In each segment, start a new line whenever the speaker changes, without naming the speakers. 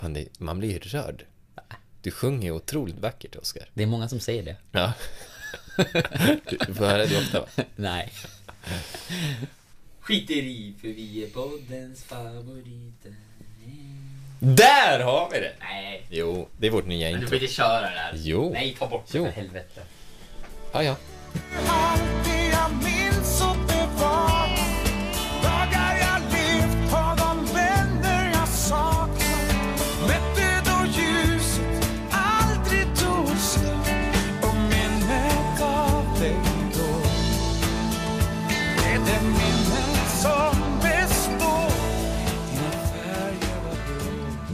Fan, Man blir ju rörd. Du sjunger ju otroligt vackert, Oskar.
Det är många som säger det.
Ja. Du får höra det ofta, va?
Nej. Skiter i för vi är poddens favoriter.
Där har vi det!
Nej.
Jo, det är vårt nya
Men du
intro.
får inte köra det här.
Jo.
Nej, ta bort det
Jo.
för helvete.
Ja, ja.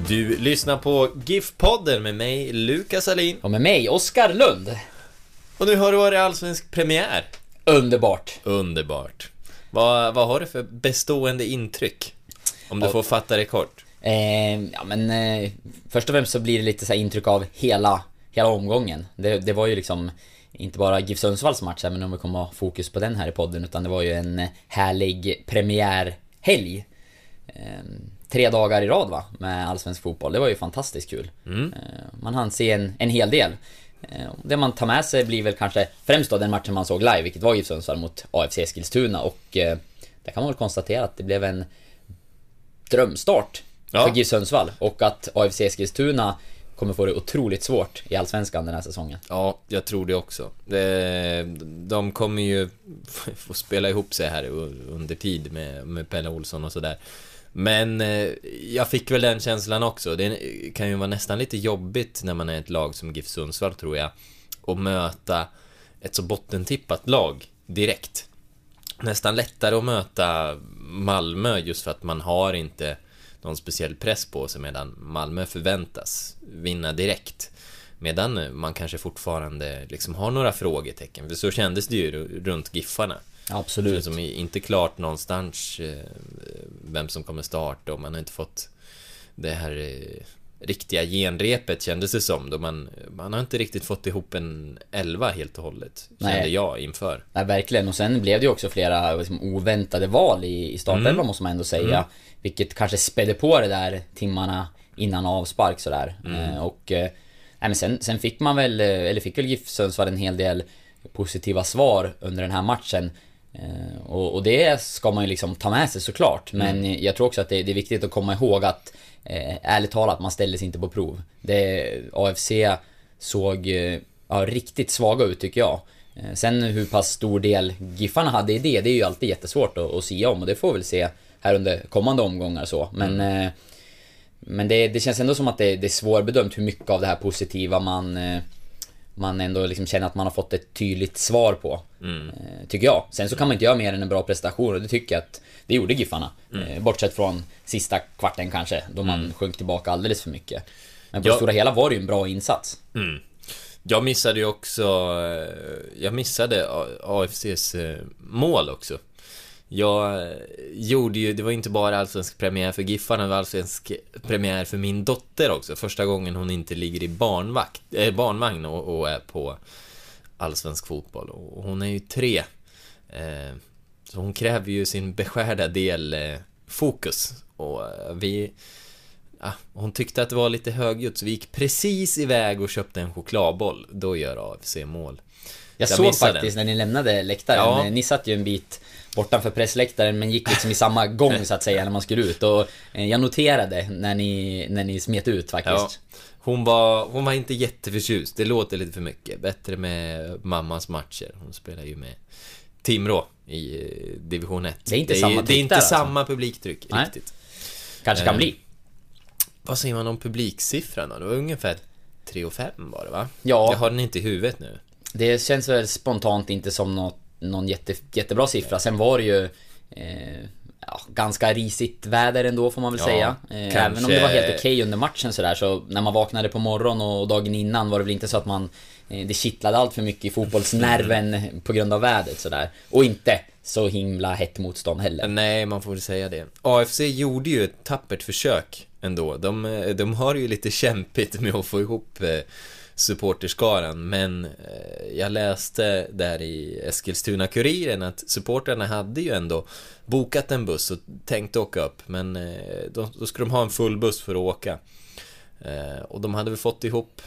Du lyssnar på GIF-podden med mig, Lukas Alin.
Och med mig, Oskar Lund.
Och nu har det varit allsvensk premiär.
Underbart.
Underbart. Vad, vad har du för bestående intryck? Om du
Ja.
får fatta det kort.
Eh, ja men eh, först och främst så blir det lite så intryck av hela, hela omgången. Det, det var ju liksom inte bara GIF Sundsvalls match, även om vi kommer ha fokus på den här i podden, utan det var ju en eh, härlig premiärhelg. Eh, tre dagar i rad va, med allsvensk fotboll. Det var ju fantastiskt kul. Eh, man hann se en, en hel del. Eh, Det man tar med sig blir väl kanske främst då den matchen man såg live, vilket var GIF Sundsvall mot AFC Eskilstuna och eh, där kan man väl konstatera att det blev en drömstart
Ja.
för GIF Sundsvall och att AFC Eskilstuna kommer få det otroligt svårt i Allsvenskan den här säsongen.
Ja, jag tror det också. De kommer ju få spela ihop sig här under tid med, med Pelle Olsson och sådär. Men eh, jag fick väl den känslan också. Det kan ju vara nästan lite jobbigt när man är ett lag som GIF Sundsvall tror jag. Och möta ett så bottentippat lag direkt. Nästan lättare att möta Malmö just för att man har inte någon speciell press på sig medan Malmö förväntas vinna direkt. Medan man kanske fortfarande liksom har några frågetecken. För så kändes det ju runt Giffarna.
Absolut.
Det som inte klart någonstans eh, vem som kommer starta och man har inte fått det här eh, riktiga genrepet kändes det som. Då man, man har inte riktigt fått ihop en elva helt och hållet. Kände
Nej.
jag inför.
Nej, verkligen. Och sen blev det ju också flera liksom, oväntade val i, i startelvan
Mm.
måste man ändå säga. Vilket kanske spädde på det där timmarna innan avspark sådär.
Mm.
Eh, och... Eh, nej, men sen, sen fick man väl, eh, eller fick väl GIF Sundsvall en hel del positiva svar under den här matchen. Eh, och, och det ska man ju liksom ta med sig såklart. Men
Mm.
jag tror också att det, det är viktigt att komma ihåg att eh, ärligt talat, man ställde sig inte på prov. Det, AFC såg eh, ja, riktigt svaga ut tycker jag. Eh, Sen hur pass stor del Giffarna hade i det, det är ju alltid jättesvårt att, att sia om och det får vi väl se här under kommande omgångar så. Men, eh, men det, det känns ändå som att det, det är svårbedömt hur mycket av det här positiva man man ändå liksom känner att man har fått ett tydligt svar på. Eh, Tycker jag. Sen så kan man inte göra mer än en bra prestation och det tycker jag att det gjorde Giffarna. Eh, Bortsett från sista kvarten kanske, då man sjönk tillbaka alldeles för mycket. Men på
Ja.
det stora hela var det ju en bra insats.
Jag missade ju också, eh, jag missade AFCs mål också. Jag eh, gjorde ju, det var inte bara allsvensk premiär för Giffarna, det var allsvensk premiär för min dotter också. Första gången hon inte ligger i barnvakt, eh, barnvagn och, och är på allsvensk fotboll. Och hon är ju tre. Eh, så hon kräver ju sin beskärda del eh, fokus. Och eh, vi... Ja, hon tyckte att det var lite högljutt, så vi gick precis iväg och köpte en chokladboll. Då gör AFC mål.
Jag,
Jag
såg faktiskt
den.
när ni lämnade läktaren,
Ja.
ni satt ju en bit bortanför pressläktaren men gick liksom i samma gång så att säga när man skulle ut och eh, jag noterade när ni, när ni smet ut
Ja,
faktiskt.
hon, var, hon var inte jätteförtjust, det låter lite för mycket. Bättre med mammas matcher. Hon spelar ju med Timrå i eh, division 1.
Det är inte
ju-
samma
Det är inte
där, alltså.
samma publiktryck
Nej.
riktigt.
Kanske kan
Eh,
bli.
Vad säger man om publiksiffran då? Det var ungefär 3 och 5 var det va?
Ja.
Jag har den inte i huvudet nu.
Det känns väl spontant inte som något, någon jätte, jättebra siffra. Sen var det ju... Eh, ja, ganska risigt väder ändå får man väl
Ja,
säga. Eh,
kanske-
Även om det var helt okej under matchen sådär så när man vaknade på morgonen och dagen innan var det väl inte så att man eh, det kittlade allt för mycket i fotbollsnerven på grund av vädret sådär. Och inte så himla hett motstånd heller.
Nej, man får väl säga det. AFC gjorde ju ett tappert försök ändå. De, eh, de har ju lite kämpigt med att få ihop eh, supporterskaran, men eh, jag läste där i Eskilstuna-Kuriren att supportrarna hade ju ändå bokat en buss och tänkte åka upp, men eh, då, då skulle de ha en full buss för att åka. Eh, och de hade väl fått ihop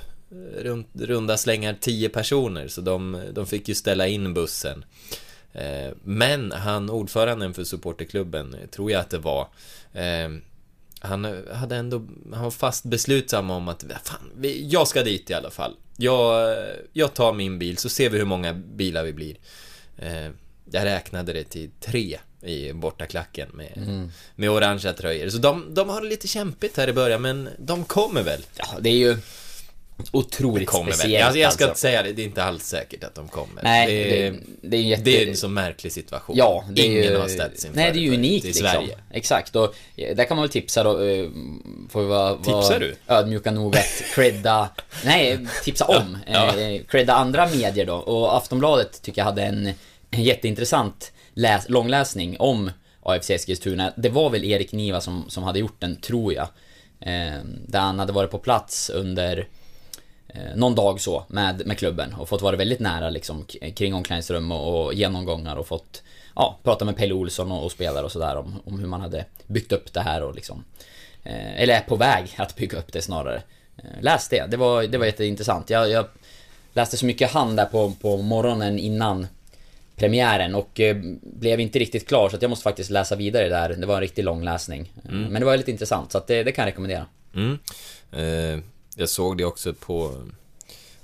runt, runda slängar 10 personer, så de, de fick ju ställa in bussen. Men han, ordföranden för supporterklubben, tror jag att det var han hade ändå, han var fast beslutsam om att fan, jag ska dit i alla fall. Jag, jag tar min bil så ser vi hur många bilar vi blir. Eh, Jag räknade det till tre i bortaklacken med, med orangea tröjor. Så de, de har det lite kämpigt här i början men de kommer väl.
Ja, det är ju Otroligt
kommer väl,
speciellt
jag, jag ska
alltså.
inte säga det, det är inte alls säkert att de kommer
Nej,
det,
det, det är jätte...
det är en så märklig situation.
Ja, det är
Ingen
ju...
har ställts inför
Nej, det är ju unikt
i
liksom.
Sverige.
Exakt, och där kan man väl tipsa då, eh, får vi vara,
Tipsar du?
ödmjuka nog att credda, nej, tipsa om,
Ja.
eh, credda andra medier då. Och Aftonbladet tycker jag hade en, en jätteintressant läs, långläsning om AFC Eskilstuna. Det var väl Erik Niva som, som hade gjort den, tror jag. Eh, där han hade varit på plats under någon dag så med, med klubben och fått vara väldigt nära liksom kring omklädningsrum och, och genomgångar och fått ja, prata med Pelle Olsson och, och spelare och sådär om, om hur man hade byggt upp det här och liksom eh, eller är på väg att bygga upp det snarare. Eh, läs det, det var, det var jätteintressant. Jag, jag läste så mycket hand där på, på morgonen innan premiären och eh, blev inte riktigt klar så att jag måste faktiskt läsa vidare där. Det var en riktigt lång läsning. Eh, Men det var väldigt intressant så att det, det kan jag rekommendera.
Mm. Eh, jag såg det också på...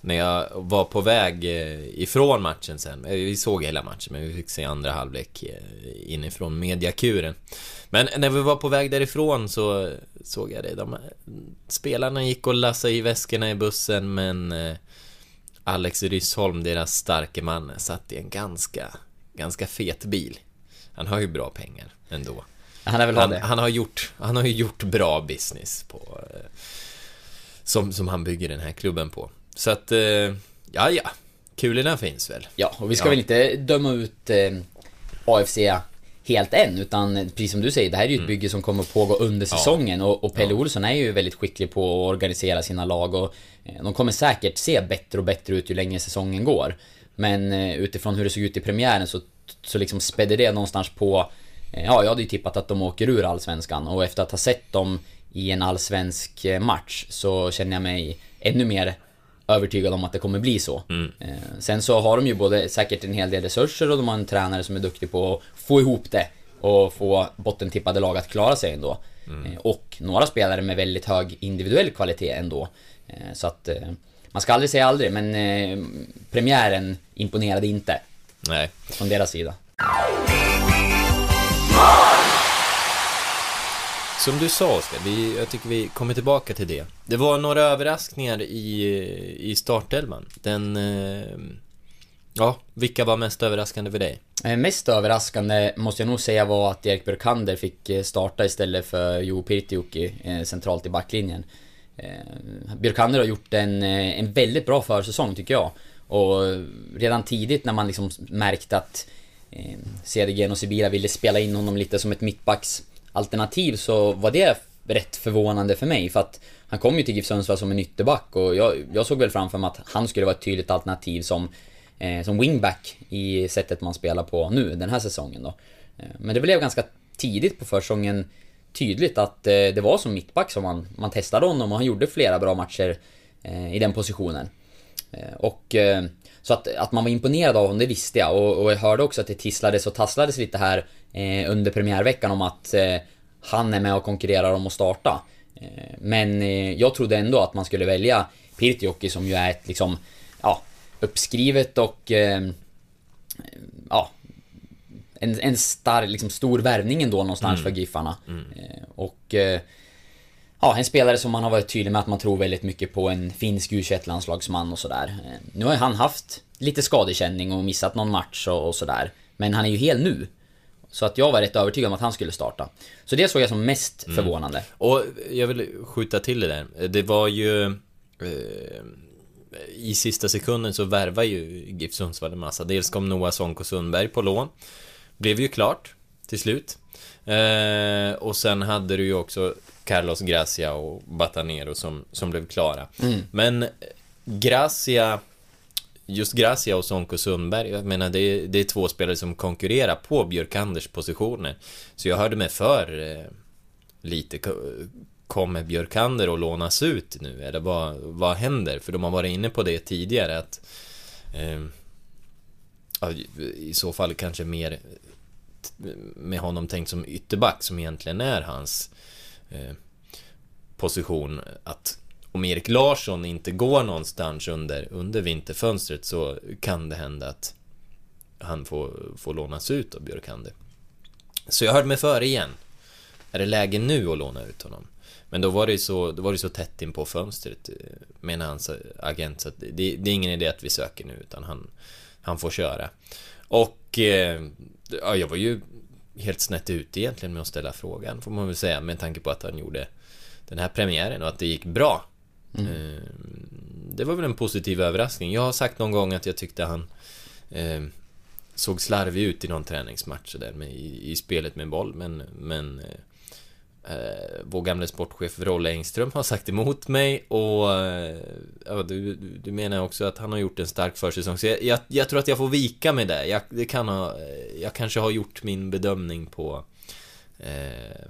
När jag var på väg eh, ifrån matchen sen. Eh, Vi såg hela matchen, men vi fick se andra halvlek eh, inifrån mediakuren. Men när vi var på väg därifrån så såg jag det. De, spelarna gick och lassade i väskorna i bussen, men Alex Ryssholm, deras starke man, satt i en ganska, ganska fet bil. Han har ju bra pengar ändå.
Han
Han, han, har gjort, han har ju gjort bra business på... eh, Som, som han bygger den här klubben på. Så att, eh, ja ja. Kulorna finns väl.
Ja, och vi ska
Ja.
väl inte döma ut eh, AFC helt än, utan precis som du säger, det här är ju ett bygge som kommer att pågå under säsongen och, och Pelle Olsson är ju väldigt skicklig på att organisera sina lag och eh, de kommer säkert se bättre och bättre ut ju längre säsongen går. Men eh, utifrån hur det såg ut i premiären så, så liksom spädde det någonstans på eh, Ja, jag hade ju tippat att de åker ur Allsvenskan och efter att ha sett dem i en allsvensk eh, match så känner jag mig ännu mer övertygad om att det kommer bli så. Eh, sen så har de ju både säkert en hel del resurser och de har en tränare som är duktig på att få ihop det och få bottentippade lag att klara sig ändå. Eh, och några spelare med väldigt hög individuell kvalitet ändå. Så att man ska aldrig säga aldrig, men premiären imponerade inte
Nej.
från deras sida.
Som du sa Oskar, vi, jag tycker vi kommer tillbaka till det. Det var några överraskningar i, i startelvan. Den... Eh, ja, vilka var mest överraskande för dig?
Eh, mest överraskande måste jag nog säga var att Erik Björkander fick eh, starta istället för Jo Pirtiukki eh, centralt i backlinjen. Eh, Björkander har gjort en, eh, en väldigt bra försäsong tycker jag. Och redan tidigt när man liksom märkte att eh, Cedergren och Sibira ville spela in honom lite som ett mittbacks alternativ så var det rätt förvånande för mig för att han kom ju till GIF Sundsvall som en ytterback och jag, jag såg väl framför mig att han skulle vara ett tydligt alternativ som eh, som wingback i sättet man spelar på nu, den här säsongen då. Eh, men det blev ganska tidigt på försäsongen tydligt att eh, det var som mittback som man, man testade honom och han gjorde flera bra matcher eh, i den positionen. Eh, och eh, så att, att man var imponerad av honom, det visste jag. Och, och jag hörde också att det tisslades och tasslades lite här eh, under premiärveckan om att eh, han är med och konkurrerar om att starta. Eh, men eh, jag trodde ändå att man skulle välja Pirtjoki som ju är ett liksom, ja, uppskrivet och eh, ja, en, en stark, liksom stor värvning ändå någonstans för Giffarna. Eh, och ja, en spelare som man har varit tydlig med att man tror väldigt mycket på, en finsk u landslagsman och sådär. Nu har ju han haft lite skadekänning och missat någon match och, och sådär. Men han är ju hel nu. Så att jag var rätt övertygad om att han skulle starta. Så det såg jag som mest
Mm.
förvånande.
Och jag vill skjuta till det där. Det var ju... Eh, I sista sekunden så värvar ju GIF Sundsvall en massa. Dels kom Noah Sonko Sundberg på lån. Blev ju klart till slut. Eh, och sen hade du ju också Carlos Gracia och Batanero som, som blev klara. Men Gracia... Just Gracia och Sonko Sundberg, jag menar det är, det är två spelare som konkurrerar på Björkanders positioner. Så jag hörde mig för eh, lite. Kommer Björkander att lånas ut nu? Eller vad, vad händer? För de har varit inne på det tidigare att eh, ja, I så fall kanske mer eh, med honom tänkt som ytterback som egentligen är hans eh, position att om Erik Larsson inte går någonstans under, under vinterfönstret så kan det hända att han får, får lånas ut av Björkander. Så jag hörde mig för igen. Är det läge nu att låna ut honom? Men då var det ju så, då var det så tätt in på fönstret eh, menar hans agent så att det, det är ingen idé att vi söker nu utan han, han får köra. Och eh, ja, jag var ju helt snett ute egentligen med att ställa frågan får man väl säga med tanke på att han gjorde den här premiären och att det gick bra. Mm. Ehm, det var väl en positiv överraskning. Jag har sagt någon gång att jag tyckte han eh, såg slarvig ut i någon träningsmatch där med, i, i spelet med boll men, men eh, eh, vår gamle sportchef Rolle Engström har sagt emot mig och eh, ja, du, du, menar också att han har gjort en stark försäsong så jag, jag, jag tror att jag får vika mig där. Jag, det kan ha, eh, jag kanske har gjort min bedömning på eh,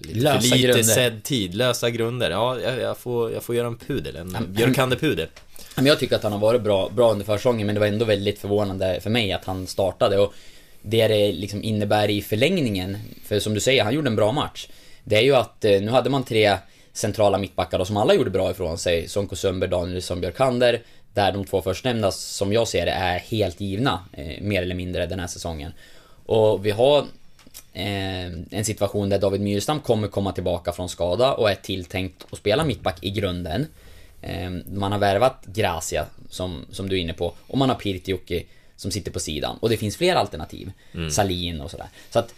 lite
Lösa
för lite
grunder.
sedd tid, lösa grunder. Ja, jag, jag, får, jag får göra en pudel, en Björkande-pudel.
Men jag tycker att han har varit bra, bra under försäsongen men det var ändå väldigt förvånande för mig att han startade och det det liksom innebär i förlängningen, för som du säger, han gjorde en bra match. Det är ju att eh, nu hade man tre centrala mittbackar då, som alla gjorde bra ifrån sig. Sonko Sundberg, Danielsson, Björkander. Där de två förstnämnda, som jag ser det, är helt givna. Eh, mer eller mindre den här säsongen. Och vi har en situation där David Myrstam kommer komma tillbaka från skada och är tilltänkt att spela mittback i grunden. Eh, man har värvat Gracia, som, som du är inne på, och man har Pirtiukki som sitter på sidan. Och det finns fler alternativ. Salin och sådär. Så att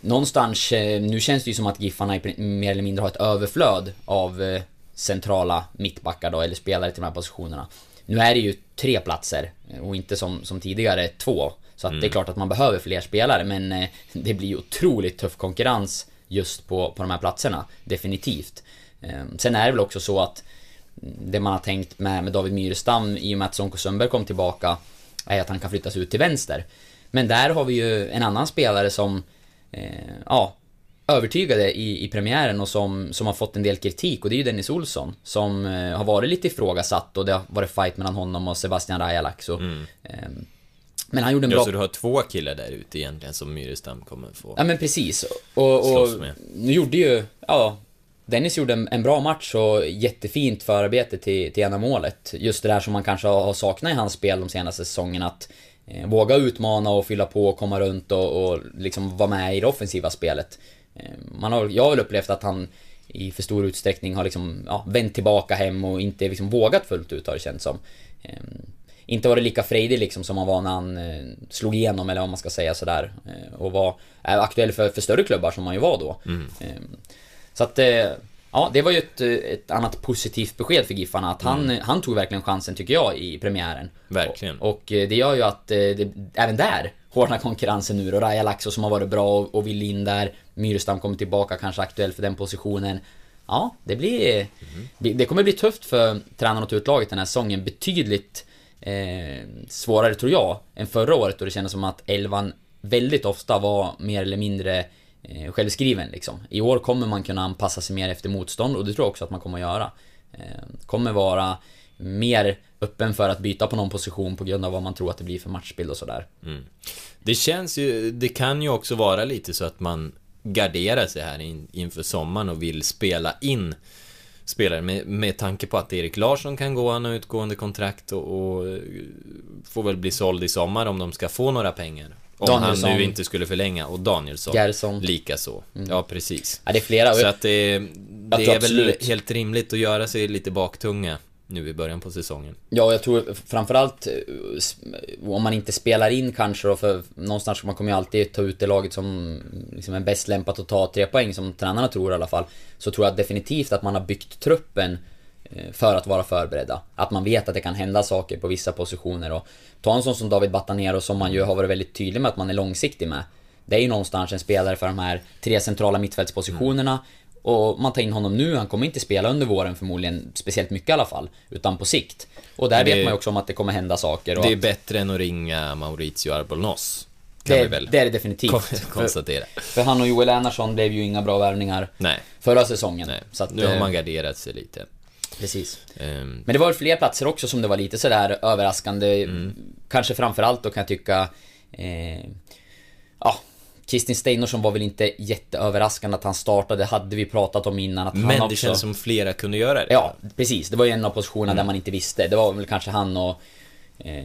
någonstans, eh, nu känns det ju som att Giffarna mer eller mindre har ett överflöd av eh, centrala mittbackar då, eller spelare till de här positionerna. Nu är det ju tre platser eh, och inte som, som tidigare två. Så att det är klart att man behöver fler spelare men eh, det blir otroligt tuff konkurrens just på, på de här platserna. Definitivt. Eh, Sen är det väl också så att det man har tänkt med, med David Myrestam i och med att Sonko Sundberg kom tillbaka är att han kan flyttas ut till vänster. Men där har vi ju en annan spelare som eh, ja, övertygade i, i premiären och som, som har fått en del kritik och det är ju Dennis Olsson som eh, har varit lite ifrågasatt och det har varit fight mellan honom och Sebastian Rajalak så, ehm, Men han gjorde en
Ja,
bra...
så du har två killar där ute egentligen som Myrestam kommer få.
Ja men precis. Och, och nu gjorde ju, ja, Dennis gjorde en, en bra match och jättefint förarbete till, till ena målet. Just det där som man kanske har saknat i hans spel de senaste säsongerna. Att eh, våga utmana och fylla på och komma runt och, och liksom vara med i det offensiva spelet. Eh, man har, jag har väl upplevt att han i för stor utsträckning har liksom, ja, vänt tillbaka hem och inte liksom vågat fullt ut har det känts som. Eh, inte varit lika frejdig liksom som han var när han eh, slog igenom eller vad man ska säga sådär. Eh, och var är aktuell för, för större klubbar som han ju var då. Eh, så att, eh, ja det var ju ett, eh, ett annat positivt besked för Giffarna att han, eh, han tog verkligen chansen tycker jag i premiären.
Verkligen.
Och, och eh, det gör ju att eh, det, även där hårdnar konkurrensen nu och Raja Laxo som har varit bra och, och vill in där. Myrstam kommer tillbaka, kanske aktuell för den positionen. Ja, det blir... Det, det kommer bli tufft för tränarna att ta ut laget den här säsongen. Betydligt eh, svårare tror jag än förra året då det kändes som att elvan väldigt ofta var mer eller mindre eh, självskriven liksom. I år kommer man kunna anpassa sig mer efter motstånd och det tror jag också att man kommer att göra. Eh, kommer vara mer öppen för att byta på någon position på grund av vad man tror att det blir för matchbild och sådär. Mm.
Det känns ju, det kan ju också vara lite så att man garderar sig här in, inför sommaren och vill spela in spelare med, med tanke på att Erik Larsson kan gå, han har utgående kontrakt och, och eh, får väl bli såld i sommar om de ska få några pengar. Om
Danielsson.
han nu inte skulle förlänga och Danielsson
Gerson.
likaså. Ja, precis.
Ja, det är flera.
Så att det, det är väl helt rimligt att göra sig lite baktunga nu i början på säsongen.
Ja, jag tror framförallt eh, om man inte spelar in kanske då, för någonstans man kommer ju alltid ta ut det laget som liksom är bäst lämpat att ta tre poäng, som tränarna tror i alla fall. Så tror jag definitivt att man har byggt truppen eh, för att vara förberedda. Att man vet att det kan hända saker på vissa positioner och ta en sån som David Batanero som man ju har varit väldigt tydlig med att man är långsiktig med. Det är ju någonstans en spelare för de här tre centrala mittfältspositionerna. Och man tar in honom nu, han kommer inte spela under våren förmodligen, speciellt mycket i alla fall. Utan på sikt. Och där
det-
vet man ju också om att det kommer hända saker. Och
Det är bättre än att ringa Maurizio Arbolnos. Kan
det,
vi väl
det är det definitivt.
kon-
för,
konstatera.
för han och Joel Enarsson blev ju inga bra värvningar
Nej,
förra säsongen.
nej.
Så att,
nu har
eh,
man garderat sig lite.
Precis.
Ehm,
Men det var väl fler platser också som det var lite sådär överraskande. Kanske framförallt då kan jag tycka... Eh, ja, Kristin Steinorsson var väl inte jätteöverraskande att han startade, hade vi pratat om innan. Att han
men det
också...
känns som flera kunde göra det.
Ja, precis. Det var ju en av positionerna där man inte visste. Det var väl kanske han och eh,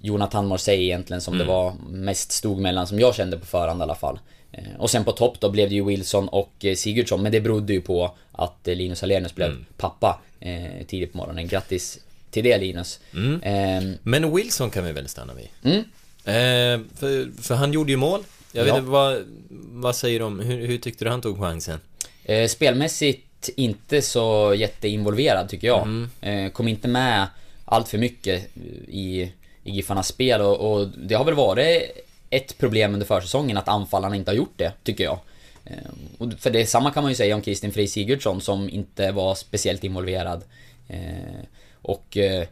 Jonathan Morsey egentligen som det var mest stod mellan, som jag kände på förhand i alla fall. Eh, och sen på topp då blev det ju Wilson och eh, Sigurdsson, men det berodde ju på att eh, Linus Alenius blev pappa eh, tidigt på morgonen. Grattis till det Linus. Eh,
Men Wilson kan vi väl stanna vid?
Mm.
Ehm, för, för han gjorde ju mål. Jag vet inte, vad, vad säger du om, hur, hur tyckte du han tog chansen?
Eh, spelmässigt inte så jätteinvolverad tycker jag.
Mm.
Eh, kom inte med allt för mycket i, i Giffarnas spel och, och det har väl varit ett problem under försäsongen att anfallarna inte har gjort det, tycker jag. Eh, och för det samma kan man ju säga om Kristin Frej Sigurdsson som inte var speciellt involverad. Eh, och eh,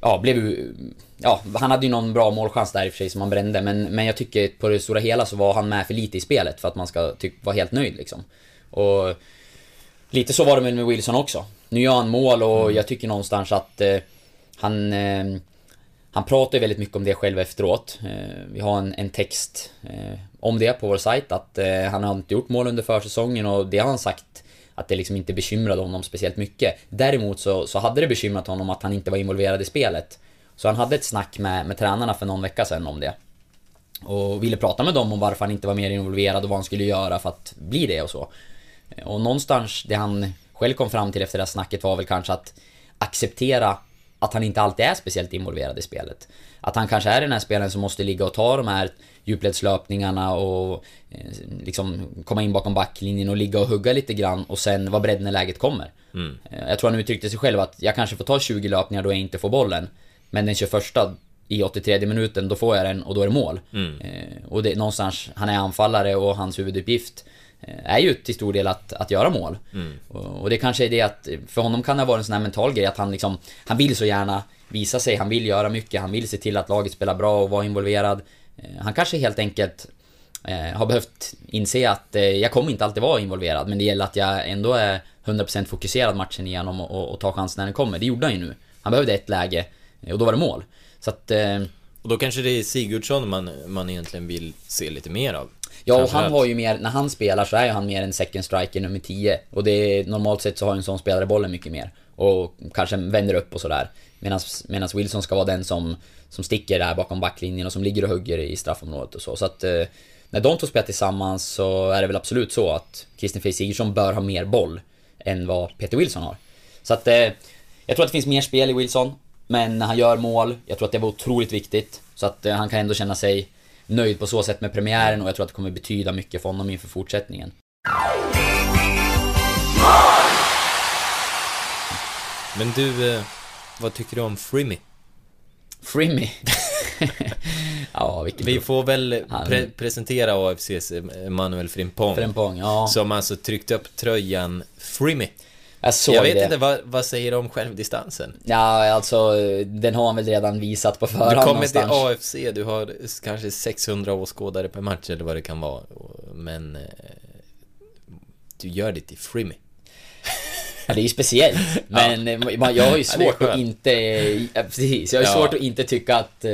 ja, blev. Ja, han hade ju någon bra målchans där i och för sig som han brände, men, men jag tycker på det stora hela så var han med för lite i spelet för att man ska ty- vara helt nöjd liksom. Och lite så var det väl med Wilson också. Nu gör han mål och jag tycker någonstans att eh, han... Eh, han pratar ju väldigt mycket om det själv efteråt. Eh, vi har en, en text eh, om det på vår sajt, att eh, han har inte gjort mål under försäsongen och det har han sagt att det liksom inte bekymrade honom speciellt mycket. Däremot så, så hade det bekymrat honom att han inte var involverad i spelet. Så han hade ett snack med, med tränarna för någon vecka sedan om det. Och ville prata med dem om varför han inte var mer involverad och vad han skulle göra för att bli det och så. Och någonstans, det han själv kom fram till efter det här snacket var väl kanske att acceptera att han inte alltid är speciellt involverad i spelet. Att han kanske är den här spelaren som måste ligga och ta de här djupledslöpningarna och eh, liksom komma in bakom backlinjen och ligga och hugga lite grann och sen vara beredd när läget kommer. Eh, Jag tror han uttryckte sig själv att jag kanske får ta 20 löpningar då jag inte får bollen. Men den 21 i 83 minuten, då får jag den och då är det mål. Eh, och det, någonstans, han är anfallare och hans huvuduppgift eh, är ju till stor del att, att göra mål. Och, och det kanske är det att, för honom kan det ha varit en sån här mental grej att han liksom, han vill så gärna visa sig, han vill göra mycket, han vill se till att laget spelar bra och vara involverad. Eh, Han kanske helt enkelt eh, har behövt inse att eh, jag kommer inte alltid vara involverad, men det gäller att jag ändå är 100% fokuserad matchen igenom och, och, och tar chansen när den kommer. Det gjorde han ju nu. Han behövde ett läge eh, och då var det mål. Så att... Eh,
Och då kanske det är Sigurdsson man, man egentligen vill se lite mer av.
Ja, och han har ju mer, när han spelar så är han mer en second striker nummer 10. Och det är, normalt sett så har en sån spelare bollen mycket mer. Och kanske vänder upp och sådär. Medan Wilson ska vara den som, som sticker där bakom backlinjen och som ligger och hugger i straffområdet och så. Så att eh, när de två spelar tillsammans så är det väl absolut så att Kristin Frej Sigurdsson bör ha mer boll än vad Peter Wilson har. Så att eh, jag tror att det finns mer spel i Wilson. Men han gör mål, jag tror att det var otroligt viktigt. Så att eh, han kan ändå känna sig nöjd på så sätt med premiären och jag tror att det kommer betyda mycket för honom inför fortsättningen.
Men du, eh, vad tycker du om Frimmy?
Frimmy. ja, vilken
Vi får väl pre- presentera AFCs Manuel Frimpong.
Frimpong, ja.
Som alltså tryckte upp tröjan Frimmy.
Jag såg
Jag vet
det.
inte, vad, vad säger du om självdistansen?
Ja, alltså den har han väl redan visat på förhand
Du kommer till. AFC, du har kanske 600 åskådare per match eller vad det kan vara. Men... eh, Du gör det till Frimmy.
Ja, det är ju speciellt. Men eh, man, jag har ju
Ja,
svårt att
skönt.
inte... Ja, precis. Jag har ju
Ja.
svårt att inte tycka att... eh,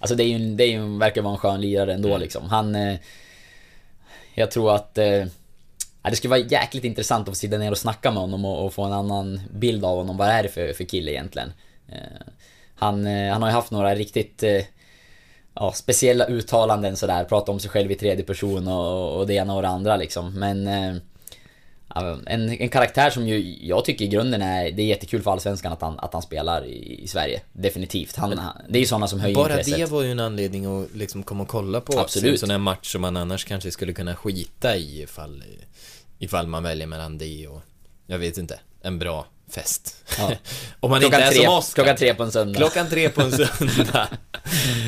Alltså det är ju, det är ju, verkar vara en skön lirare ändå
Mm.
liksom. Han... eh, Jag tror att... Ja, det skulle vara jäkligt intressant att få sitta ner och snacka med honom och, och få en annan bild av honom. Vad är det för, för kille egentligen? Eh, Han, eh, han har ju haft några riktigt... eh, Ja, speciella uttalanden sådär. Prata om sig själv i tredje person och, och det ena och det andra liksom. Men... Eh, en, en karaktär som ju jag tycker i grunden är, det är jättekul för Allsvenskan att han, att han spelar i, i Sverige. Definitivt. Han, han- det är ju sådana som höjer
Bara
intresset.
det var ju en anledning att liksom komma och kolla på
Absolut.
en sån här match som man annars kanske skulle kunna skita i ifall, ifall man väljer mellan det och, jag vet inte, en bra fest.
Ja.
Om man
Klockan
inte är
tre,
som oss.
klockan tre på en söndag.
Klockan tre på en söndag.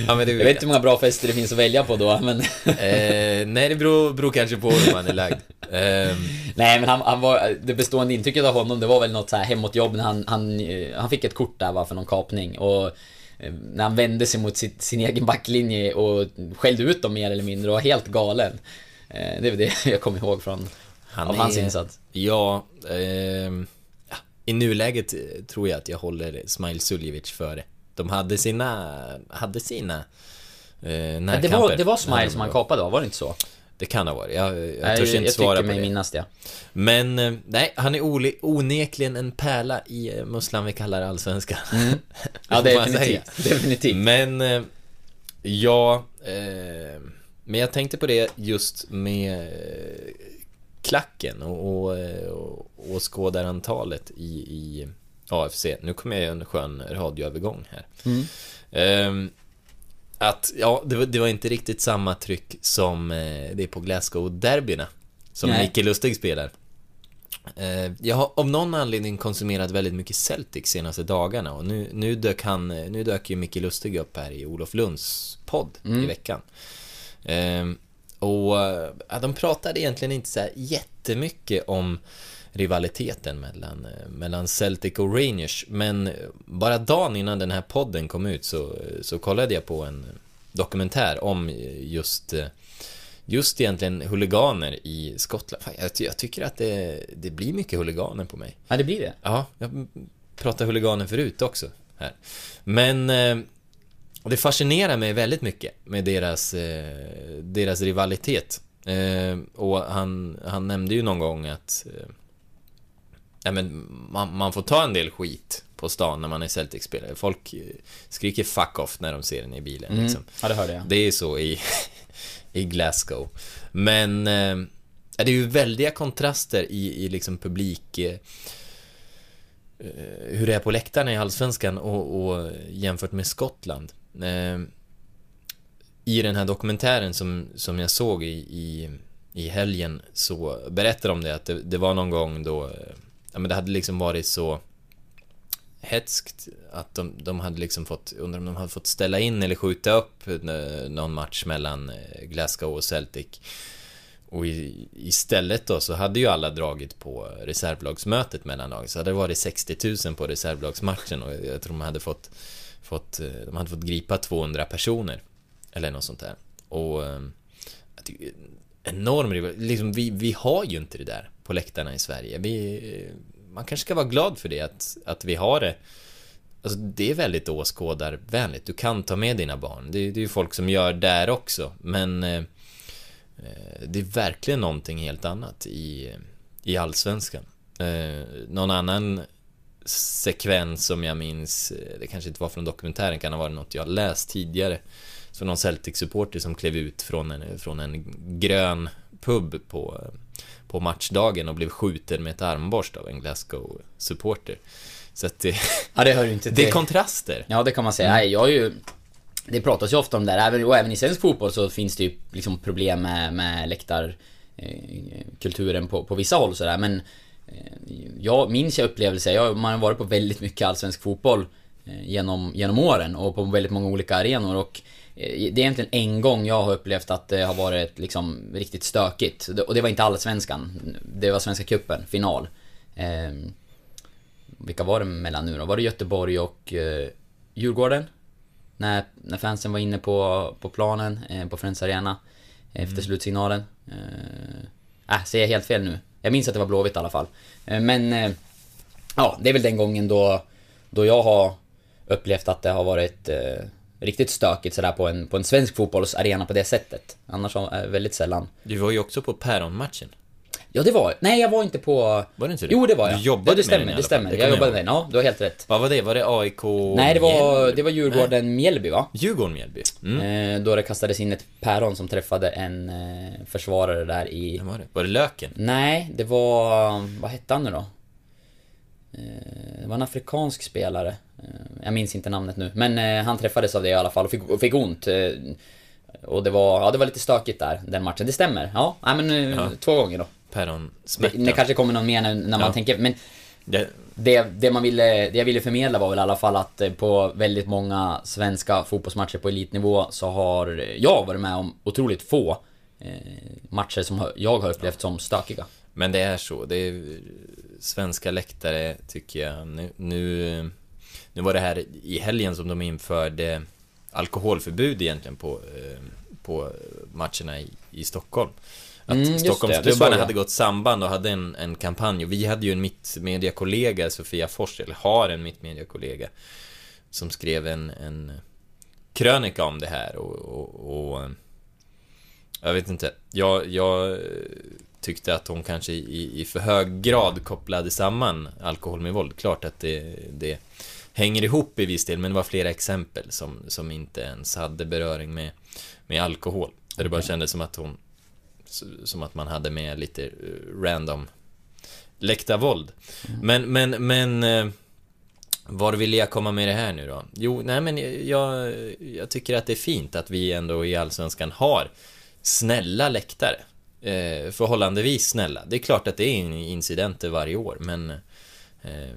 ja, men det
Jag vet inte hur många bra fester det finns att välja på då, men...
eh, nej, det beror, beror kanske på hur man är lagd. Ehm,
Nej men han, han var, det bestående intrycket av honom det var väl något så här hemåtjobb när han, han, eh, han fick ett kort där va, för någon kapning och eh, när han vände sig mot sitt, sin egen backlinje och skällde ut dem mer eller mindre och var helt galen. Eh, Det är det jag kommer ihåg från
Han
av hans
är-
insats.
Ja, ja, i nuläget eh, tror jag att jag håller Smile Suljevic före. De hade sina, hade sina eh, närkamper.
det var, det var Smile som han kapade va? Var det inte så?
Det kan ha varit, jag, jag
Nej,
törs inte
jag
svara
tycker
på det.
minnas det.
Men, eh, nej, han är onekligen en pärla i eh, musslan vi kallar allsvenskan.
Mm. Ja, definitivt. Definitivt.
Men, ja, eh, men jag tänkte på det just med klacken och, och åskådarantalet i, i AFC. Nu kommer jag göra en skön radioövergång här. Eh, att, ja, det var, det var inte riktigt samma tryck som eh, det är på Glasgow-derbyna. Som
Nej.
Micke Lustig spelar. Eh, Jag har av någon anledning konsumerat väldigt mycket Celtic senaste dagarna och nu, nu, dök han, nu dök ju Micke Lustig upp här i Olof Lunds podd i veckan. Ehm, och eh, ja, de pratade egentligen inte så här jättemycket om rivaliteten mellan, eh, mellan Celtic och Rangers men bara dagen innan den här podden kom ut så, så kollade jag på en dokumentär om just eh, Just egentligen huliganer i Skottland. Fan, jag, jag tycker att det, det blir mycket huliganer på mig.
Ja, det blir det.
Ja, jag pratade huliganer förut också här. Men eh, det fascinerar mig väldigt mycket med deras, eh, deras rivalitet. Eh, och han, han nämnde ju någon gång att eh, ja, men man, man får ta en del skit på stan när man är Celtic-spelare. Folk eh, skriker 'fuck off' när de ser den i bilen. Liksom.
Ja, det hörde jag.
Det är så i, i Glasgow. Men eh, det är ju väldiga kontraster i, i liksom publik... Eh, eh, hur det är på läktarna i Allsvenskan och, och jämfört med Skottland. Eh, I den här dokumentären som, som jag såg i, i, i helgen så berättar de det att det, det var någon gång då eh, Ja men det hade liksom varit så hetskt att de, de hade liksom fått, undrar om de hade fått ställa in eller skjuta upp någon match mellan eh, Glasgow och Celtic. Och i, istället då så hade ju alla dragit på reservlagsmötet mellan lagen. Så hade det varit 60 000 på reservlagsmatchen och jag tror de hade fått, fått, eh, de hade fått gripa 200 personer. Eller något sånt där. Och eh, enorm liksom vi, vi har ju inte det där på läktarna i Sverige. Vi, man kanske ska vara glad för det, att, att vi har det. Alltså det är väldigt åskådarvänligt. Du kan ta med dina barn. Det, det är ju folk som gör där också. Men eh, eh det är verkligen någonting helt annat i, i Allsvenskan. Eh, någon annan sekvens som jag minns, eh, det kanske inte var från dokumentären, kan ha varit något jag läst tidigare. Så någon Celtic-supporter som klev ut från en, från en grön pub på, på matchdagen och blev skjuten med ett armborst av en Glasgow-supporter. Så att det,
Ja, det hör ju inte till.
det är kontraster.
Ja, det kan man säga. Nej, jag är ju... Det pratas ju ofta om det här, även, och även i svensk fotboll så finns det ju liksom problem med, med läktarkulturen på, på vissa håll sådär, men eh, jag minns jag upplevelser, jag, man har varit på väldigt mycket allsvensk fotboll eh, genom, genom åren och på väldigt många olika arenor och eh, det är egentligen en gång jag har upplevt att det har varit liksom riktigt stökigt. Och det var inte allsvenskan. Det var Svenska Cupen, final. Eh, vilka var det mellan nu då? Var det Göteborg och eh, Djurgården? När, när fansen var inne på, på planen, eh, på Friends Arena Efter slutsignalen eh, äh, säger jag helt fel nu? Jag minns att det var Blåvitt i alla fall eh, Men eh, Ja, det är väl den gången då Då jag har upplevt att det har varit eh, Riktigt stökigt sådär på en, på en svensk fotbollsarena på det sättet Annars är det väldigt sällan
Du var ju också på Päron-matchen.
Ja, det var Nej, jag var inte på...
Var det inte det?
Jo, det var
Du
jag.
jobbade
ja, det
med
stämmer,
den
det stämmer.
Det
jag jobbade
jag
med den, ja, du har helt rätt.
Vad var det? Var det AIK
Nej, det var, det var Djurgården-Mjällby, va?
Djurgården-Mjällby? Mm.
Eh, då det kastades in ett päron som träffade en eh, försvarare där i...
Vem var det? Var det Löken?
Nej, det var... Vad hette han nu då? Eh, det var en afrikansk spelare. Eh, jag minns inte namnet nu. Men eh, han träffades av det i alla fall och fick, och fick ont. Och det var, ja, det var lite stökigt där, den matchen. Det stämmer. Ja, nej, men
Ja.
två gånger då.
Päron
Det, det kanske kommer någon mer nu när man
Ja.
tänker, men
Det,
det, det, man ville, det jag ville förmedla var väl i alla fall att på väldigt många svenska fotbollsmatcher på elitnivå så har jag varit med om otroligt få matcher som jag har upplevt som stökiga.
Men det är så. Det är svenska läktare, tycker jag. Nu, nu, nu var det här i helgen som de införde alkoholförbud egentligen på, eh, på matcherna i, i Stockholm. Att
Mm,
Stockholmsklubbarna hade gått samband och hade en, en kampanj. Och vi hade ju en mittmediakollega, Sofia Fors, eller har en mittmediakollega, som skrev en, en krönika om det här och, och, och jag vet inte. Jag, jag tyckte att hon kanske i, i för hög grad kopplade samman alkohol med våld. Klart att det, det hänger ihop i viss del, men det var flera exempel som, som inte ens hade beröring med, med alkohol. Där det bara kändes som att hon som att man hade med lite eh, random läktarvåld. Men, men, men eh, var vill jag komma med det här nu då? Jo, nej men jag, jag tycker att det är fint att vi ändå i Allsvenskan har snälla läktare. Eh, förhållandevis snälla. Det är klart att det är incidenter varje år, men eh,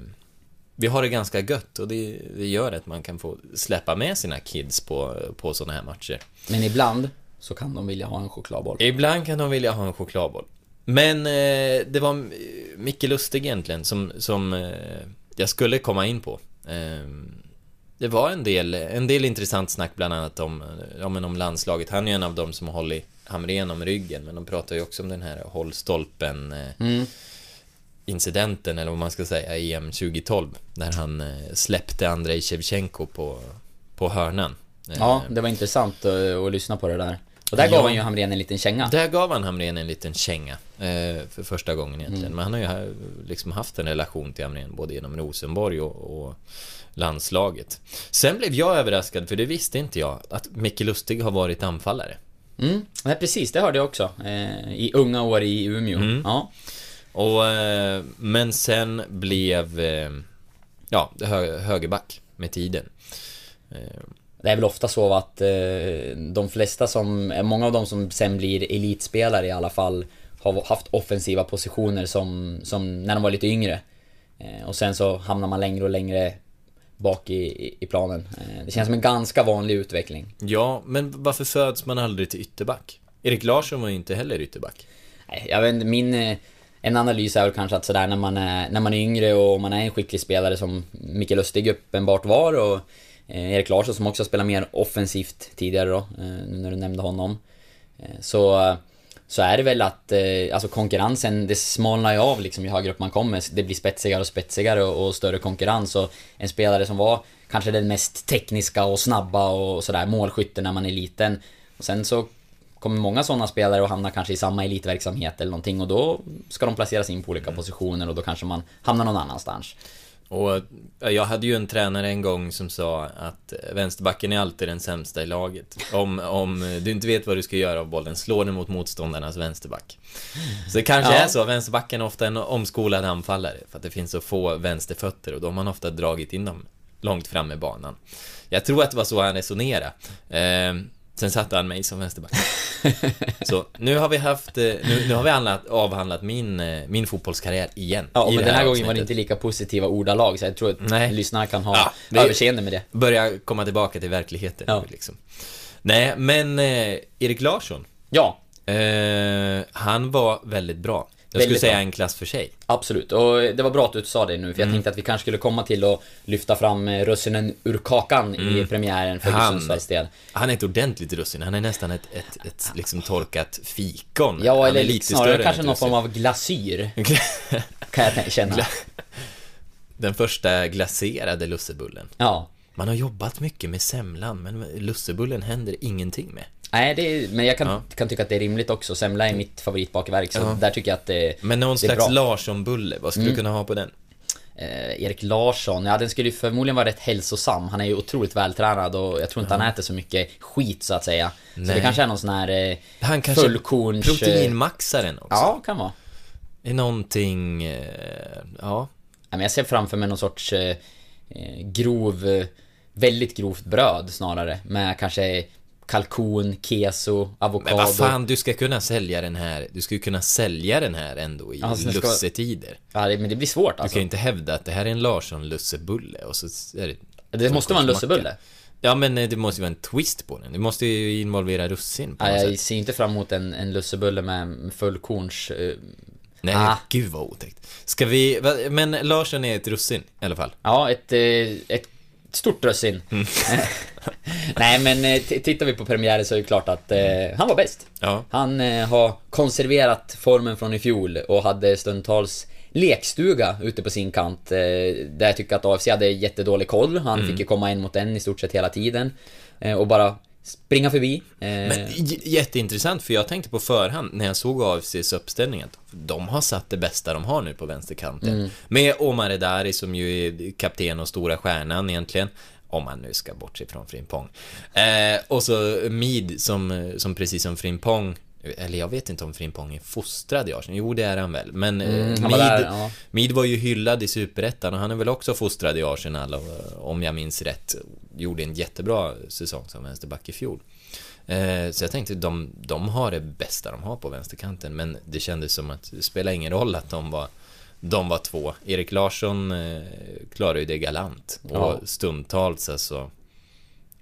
vi har det ganska gött och det, det gör att man kan få släppa med sina kids på, på sådana här matcher.
Men ibland så kan de vilja ha en chokladboll.
Ibland kan de vilja ha en chokladboll. Men eh, det var eh, Micke Lustig egentligen som, som eh, jag skulle komma in på. Eh, det var en del, en del intressant snack bland annat om, ja, men om landslaget. Han är ju en av dem som har hållit Hamrén om ryggen, men de pratar ju också om den här håll stolpen eh,
Mm.
incidenten, eller vad man ska säga, i EM 2012. När han eh, släppte Andrei Shevchenko på, på hörnan. Eh,
Ja, det var intressant att, att lyssna på det där. Och där
Ja.
gav han ju Hamrén en liten känga.
Där gav han Hamrén en liten känga eh, för första gången egentligen.
Mm.
Men han har ju liksom haft en relation till Hamrén både genom Rosenborg och, och landslaget. Sen blev jag överraskad, för det visste inte jag, att Micke Lustig har varit anfallare.
Mm, nej, precis, det hörde jag också. Eh, I unga år i Umeå.
Mm.
Ja.
Och, eh, men sen blev, eh, ja, hö, högerback med tiden. Eh,
Det är väl ofta så att eh, de flesta som, eh, många av de som sen blir elitspelare i alla fall har haft offensiva positioner som, som när de var lite yngre. Och sen så hamnar man längre och längre bak i, i, planen. Eh, det känns som en ganska vanlig utveckling.
ja, men varför föds man aldrig till ytterback? Erik Larsson var ju inte heller ytterback.
Nej, Jag vet inte, min... eh, En analys är väl kanske att sådär när man är, när man är yngre och man är en skicklig spelare som Mikael Lustig uppenbart var och eh, Erik Larsson som också spelar mer offensivt tidigare då, nu när du nämnde honom. Så, så är det väl att eh, alltså konkurrensen, det smalnar ju av liksom ju högre upp man kommer. Det blir spetsigare och spetsigare och, och större konkurrens och en spelare som var kanske den mest tekniska och snabba och sådär målskytte när man är liten. Och sen så kommer många sådana spelare och hamnar kanske i samma elitverksamhet eller någonting och då ska de placeras in på olika positioner och då kanske man hamnar någon annanstans.
Och jag hade ju en tränare en gång som sa att vänsterbacken är alltid den sämsta i laget. Om, om du inte vet vad du ska göra av bollen, slå den mot motståndarnas vänsterback. Så det kanske
Ja.
är så, vänsterbacken är ofta en omskolad anfallare, för att det finns så få vänsterfötter och då har man ofta dragit in dem långt fram i banan. Jag tror att det var så han resonerade. Sen satte han mig som vänsterback. Så nu har vi haft, eh, nu, nu har vi handlat, avhandlat min, eh, min fotbollskarriär igen.
Ja, men den här gången var det inte lika positiva ordalag så jag tror att
Nej.
lyssnarna kan ha
Ja,
överseende med det.
börja komma tillbaka till verkligheten
Ja.
liksom. Nej, men eh, Erik Larsson,
Ja,
eh, han var väldigt bra. Jag skulle säga
bra.
en klass för sig.
Absolut, och det var bra att du sa det nu för jag
Mm.
tänkte att vi kanske skulle komma till att lyfta fram eh, russinen ur kakan i premiären för
Mm.
Sundsvalls del.
Han är ett ordentligt russin, han är nästan ett, ett, ett liksom torkat fikon.
Ja,
han
eller
är
lite snarare kanske någon form av glasyr, kan jag känna.
Den första glaserade lussebullen.
Ja.
Man har jobbat mycket med semlan, men lussebullen händer ingenting med.
Nej, är, men jag kan,
Ja.
kan tycka att det är rimligt också. Semla är mitt favoritbakverk, så
Ja.
där tycker jag att det,
Men någon
det är
slags. Larsson-bulle, vad skulle du kunna ha på den?
Eh, Erik Larsson, ja den skulle ju förmodligen vara rätt hälsosam. Han är ju otroligt vältränad och jag tror inte han äter så mycket skit så att säga. Så
Nej.
det kanske är någon sån här eh,
Han kanske
fullkorns...
proteinmaxaren också?
Ja, kan vara.
Är någonting, eh, ja.
Ja, men jag ser framför mig någon sorts eh, eh, grov, eh, väldigt grovt bröd snarare. Med kanske kalkon, keso, avokado.
Men vad fan, du ska kunna sälja den här, du ska ju kunna sälja den här ändå i
Ja, så det ska-
lussetider.
Ja, men det blir svårt
Du
alltså.
kan ju inte hävda att det här är en Larsson-lussebulle och så är det...
Det måste vara en lussebulle.
Ja men eh, det måste ju vara en twist på den. Du måste ju involvera russin på något
jag
sätt.
ser inte fram emot en, en lussebulle med fullkorns... Eh,
Nej,
Ah.
gud vad otäckt. Ska vi, men Larsson är ett russin i alla fall.
ja, ett, eh, ett stort russin.
Mm.
Nej, men eh, tittar vi på premiären så är det klart att eh, han var bäst.
Ja.
Han eh, har konserverat formen från i fjol och hade stundtals lekstuga ute på sin kant. Eh, där jag tycker att AFC hade jättedålig koll. Han
Mm.
fick ju komma in mot en i stort sett hela tiden. Eh, och bara springa förbi. Eh,
Men jätteintressant, för jag tänkte på förhand när jag såg AFCs uppställning att de har satt det bästa de har nu på vänsterkanten.
Mm.
Med Omar Edari som ju är kapten och stora stjärnan egentligen. Om man nu ska bortse från Frimpong. Eh, och så Mid som, som precis som Frimpong eller jag vet inte om Frimpong är fostrad i Arsenal. Jo, det är han väl. Men eh,
Mm,
Mid,
var där, ja.
Mid var ju hyllad i Superettan och han är väl också fostrad i Arsenal och, om jag minns rätt. Gjorde en jättebra säsong som vänsterback i fjol. Eh, så jag tänkte de, de har det bästa de har på vänsterkanten men det kändes som att det spelar ingen roll att de var de var två. Erik Larsson eh, klarade ju det galant och
Ja.
stundtals alltså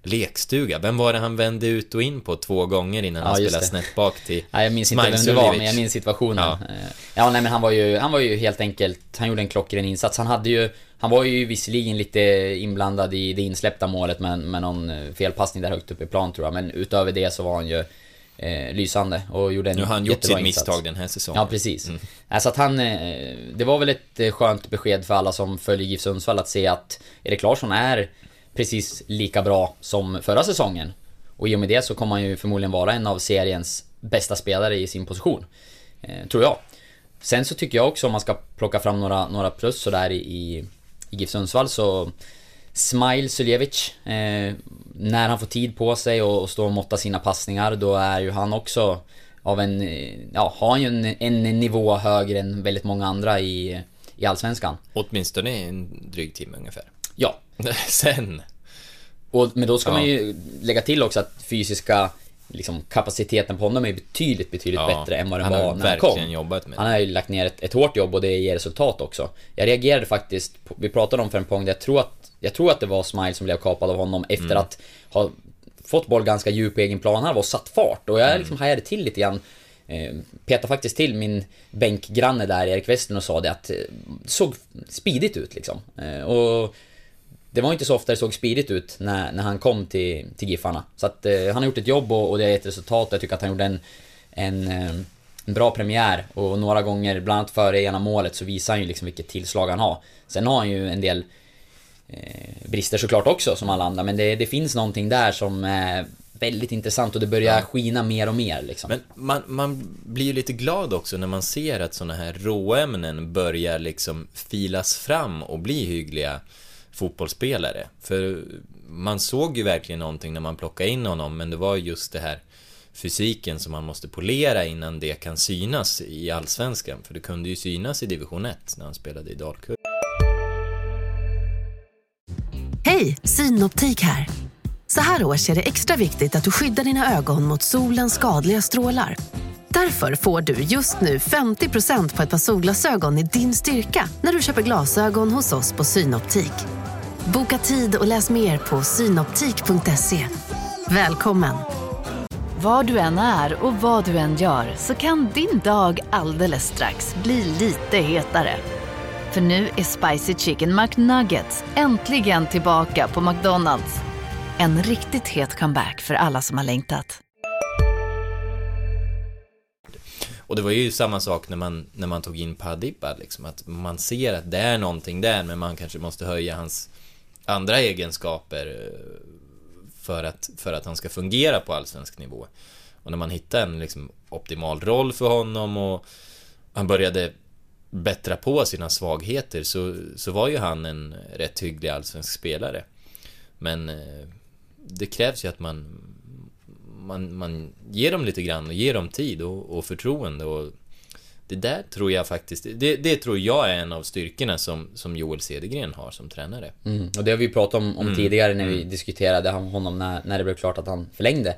Lekstuga, vem var det han vände ut och in på två gånger innan
Ja,
han spelade
det.
snett bak till
Ja, jag minns inte vem det var, men jag minns situationen.
Ja.
Ja, ja nej men han var ju, han var ju helt enkelt, han gjorde en klockren insats. Han hade ju, han var ju visserligen lite inblandad i det insläppta målet med, med någon eh, felpassning där högt upp i plan tror jag. Men utöver det så var han ju eh, lysande och gjorde en
Nu har han gjort sitt
insats.
misstag den här säsongen.
Ja, precis. Alltså att han... eh, Det var väl ett eh, skönt besked för alla som följer GIF Sundsvall att se att Erik Larsson är precis lika bra som förra säsongen. Och i och med det så kommer han ju förmodligen vara en av seriens bästa spelare i sin position. Eh, tror jag. Sen så tycker jag också om man ska plocka fram några, några plus sådär i, i, GIF Sundsvall så... Smile Suljevic, eh, när han får tid på sig och, och står och måttar sina passningar, då är ju han också av en, eh, ja, har ju en, en nivå högre än väldigt många andra i, i Allsvenskan.
Åtminstone en dryg timme ungefär.
Ja,
Sen,
och, men då ska
Ja.
man ju lägga till också att fysiska liksom, kapaciteten på honom är betydligt, betydligt
Ja,
bättre än vad den
han
var när han kom.
jobbat med.
Han har ju lagt ner ett, ett hårt jobb och det ger resultat också. Jag reagerade faktiskt, på, vi pratade om för en pong där jag tror att, jag tror att det var Smile som blev kapad av honom efter
Mm.
att ha fått boll ganska djup på egen plan. Han var satt fart och jag
Mm.
liksom hajade till lite grann. Eh, petade faktiskt till min bänkgranne där, Erik Western, och sa det att eh, det såg speedigt ut liksom. Eh, och det var inte så ofta det såg speedigt ut när, när han kom till, till Giffarna. Så att eh, han har gjort ett jobb och, och det är ett resultat. Jag tycker att han gjorde en, en, eh, en bra premiär. Och några gånger, bland annat före ena målet, så visar han ju liksom vilket tillslag han har. Sen har han ju en del eh, brister såklart också, som alla andra. Men det, det finns någonting där som är väldigt intressant och det börjar skina mer och mer liksom.
Men man, man blir ju lite glad också när man ser att såna här råämnen börjar liksom filas fram och bli hyggliga fotbollsspelare. För man såg ju verkligen någonting när man plockade in honom, men det var just det här fysiken som man måste polera innan det kan synas i Allsvenskan. För det kunde ju synas i division 1 när han spelade i Dalkurd.
Hej, Synoptik här. Så här års är det extra viktigt att du skyddar dina ögon mot solens skadliga strålar. Därför får du just nu 50% på ett par solglasögon i din styrka när du köper glasögon hos oss på Synoptik. Boka tid och läs mer på synoptik.se. Välkommen!
Var du än är och vad du än gör så kan din dag alldeles strax bli lite hetare. För nu är Spicy Chicken McNuggets äntligen tillbaka på McDonalds. En riktigt het comeback för alla som har längtat.
Och det var ju samma sak när man, när man tog in Padiba liksom, att man ser att det är någonting där, men man kanske måste höja hans andra egenskaper eh, för att, för att han ska fungera på allsvensk nivå. Och när man hittar en liksom optimal roll för honom och han började bättra på sina svagheter så, så var ju han en rätt hygglig allsvensk spelare. Men eh, det krävs ju att man, man, man ger dem lite grann och ger dem tid och, och förtroende och det där tror jag faktiskt, det, det tror jag är en av styrkorna som, som Joel Cedergren har som tränare.
Mm. Och det har vi pratat om, om
Mm.
tidigare när vi
Mm.
diskuterade honom när, när det blev klart att han förlängde.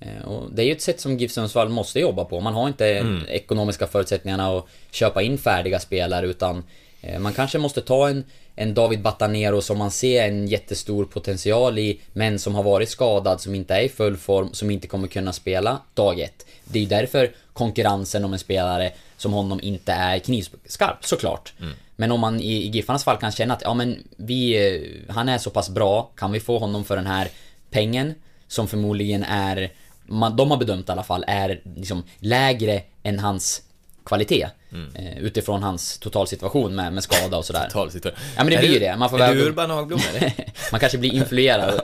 Eh, Och det är ju ett sätt som GIF Sundsvall måste jobba på. Man har inte
Mm.
ekonomiska förutsättningarna att köpa in färdiga spelare utan eh, man kanske måste ta en, en David Batanero som man ser en jättestor potential i men som har varit skadad, som inte är i full form, som inte kommer kunna spela dag ett. Det är ju därför konkurrensen om en spelare som honom inte är knivskarp, såklart. Men om man i, i Giffarnas fall kan känna att ja men vi, eh, han är så pass bra, kan vi få honom för den här pengen som förmodligen är, man, de har bedömt i alla fall, är liksom lägre än hans kvalitet. Eh, utifrån hans totalsituation med, med skada och sådär.
Totalsituation.
Ja men det
Är
blir ju det. Man får
är
väl-
du Urban Hagblom eller?
Man kanske blir influerad.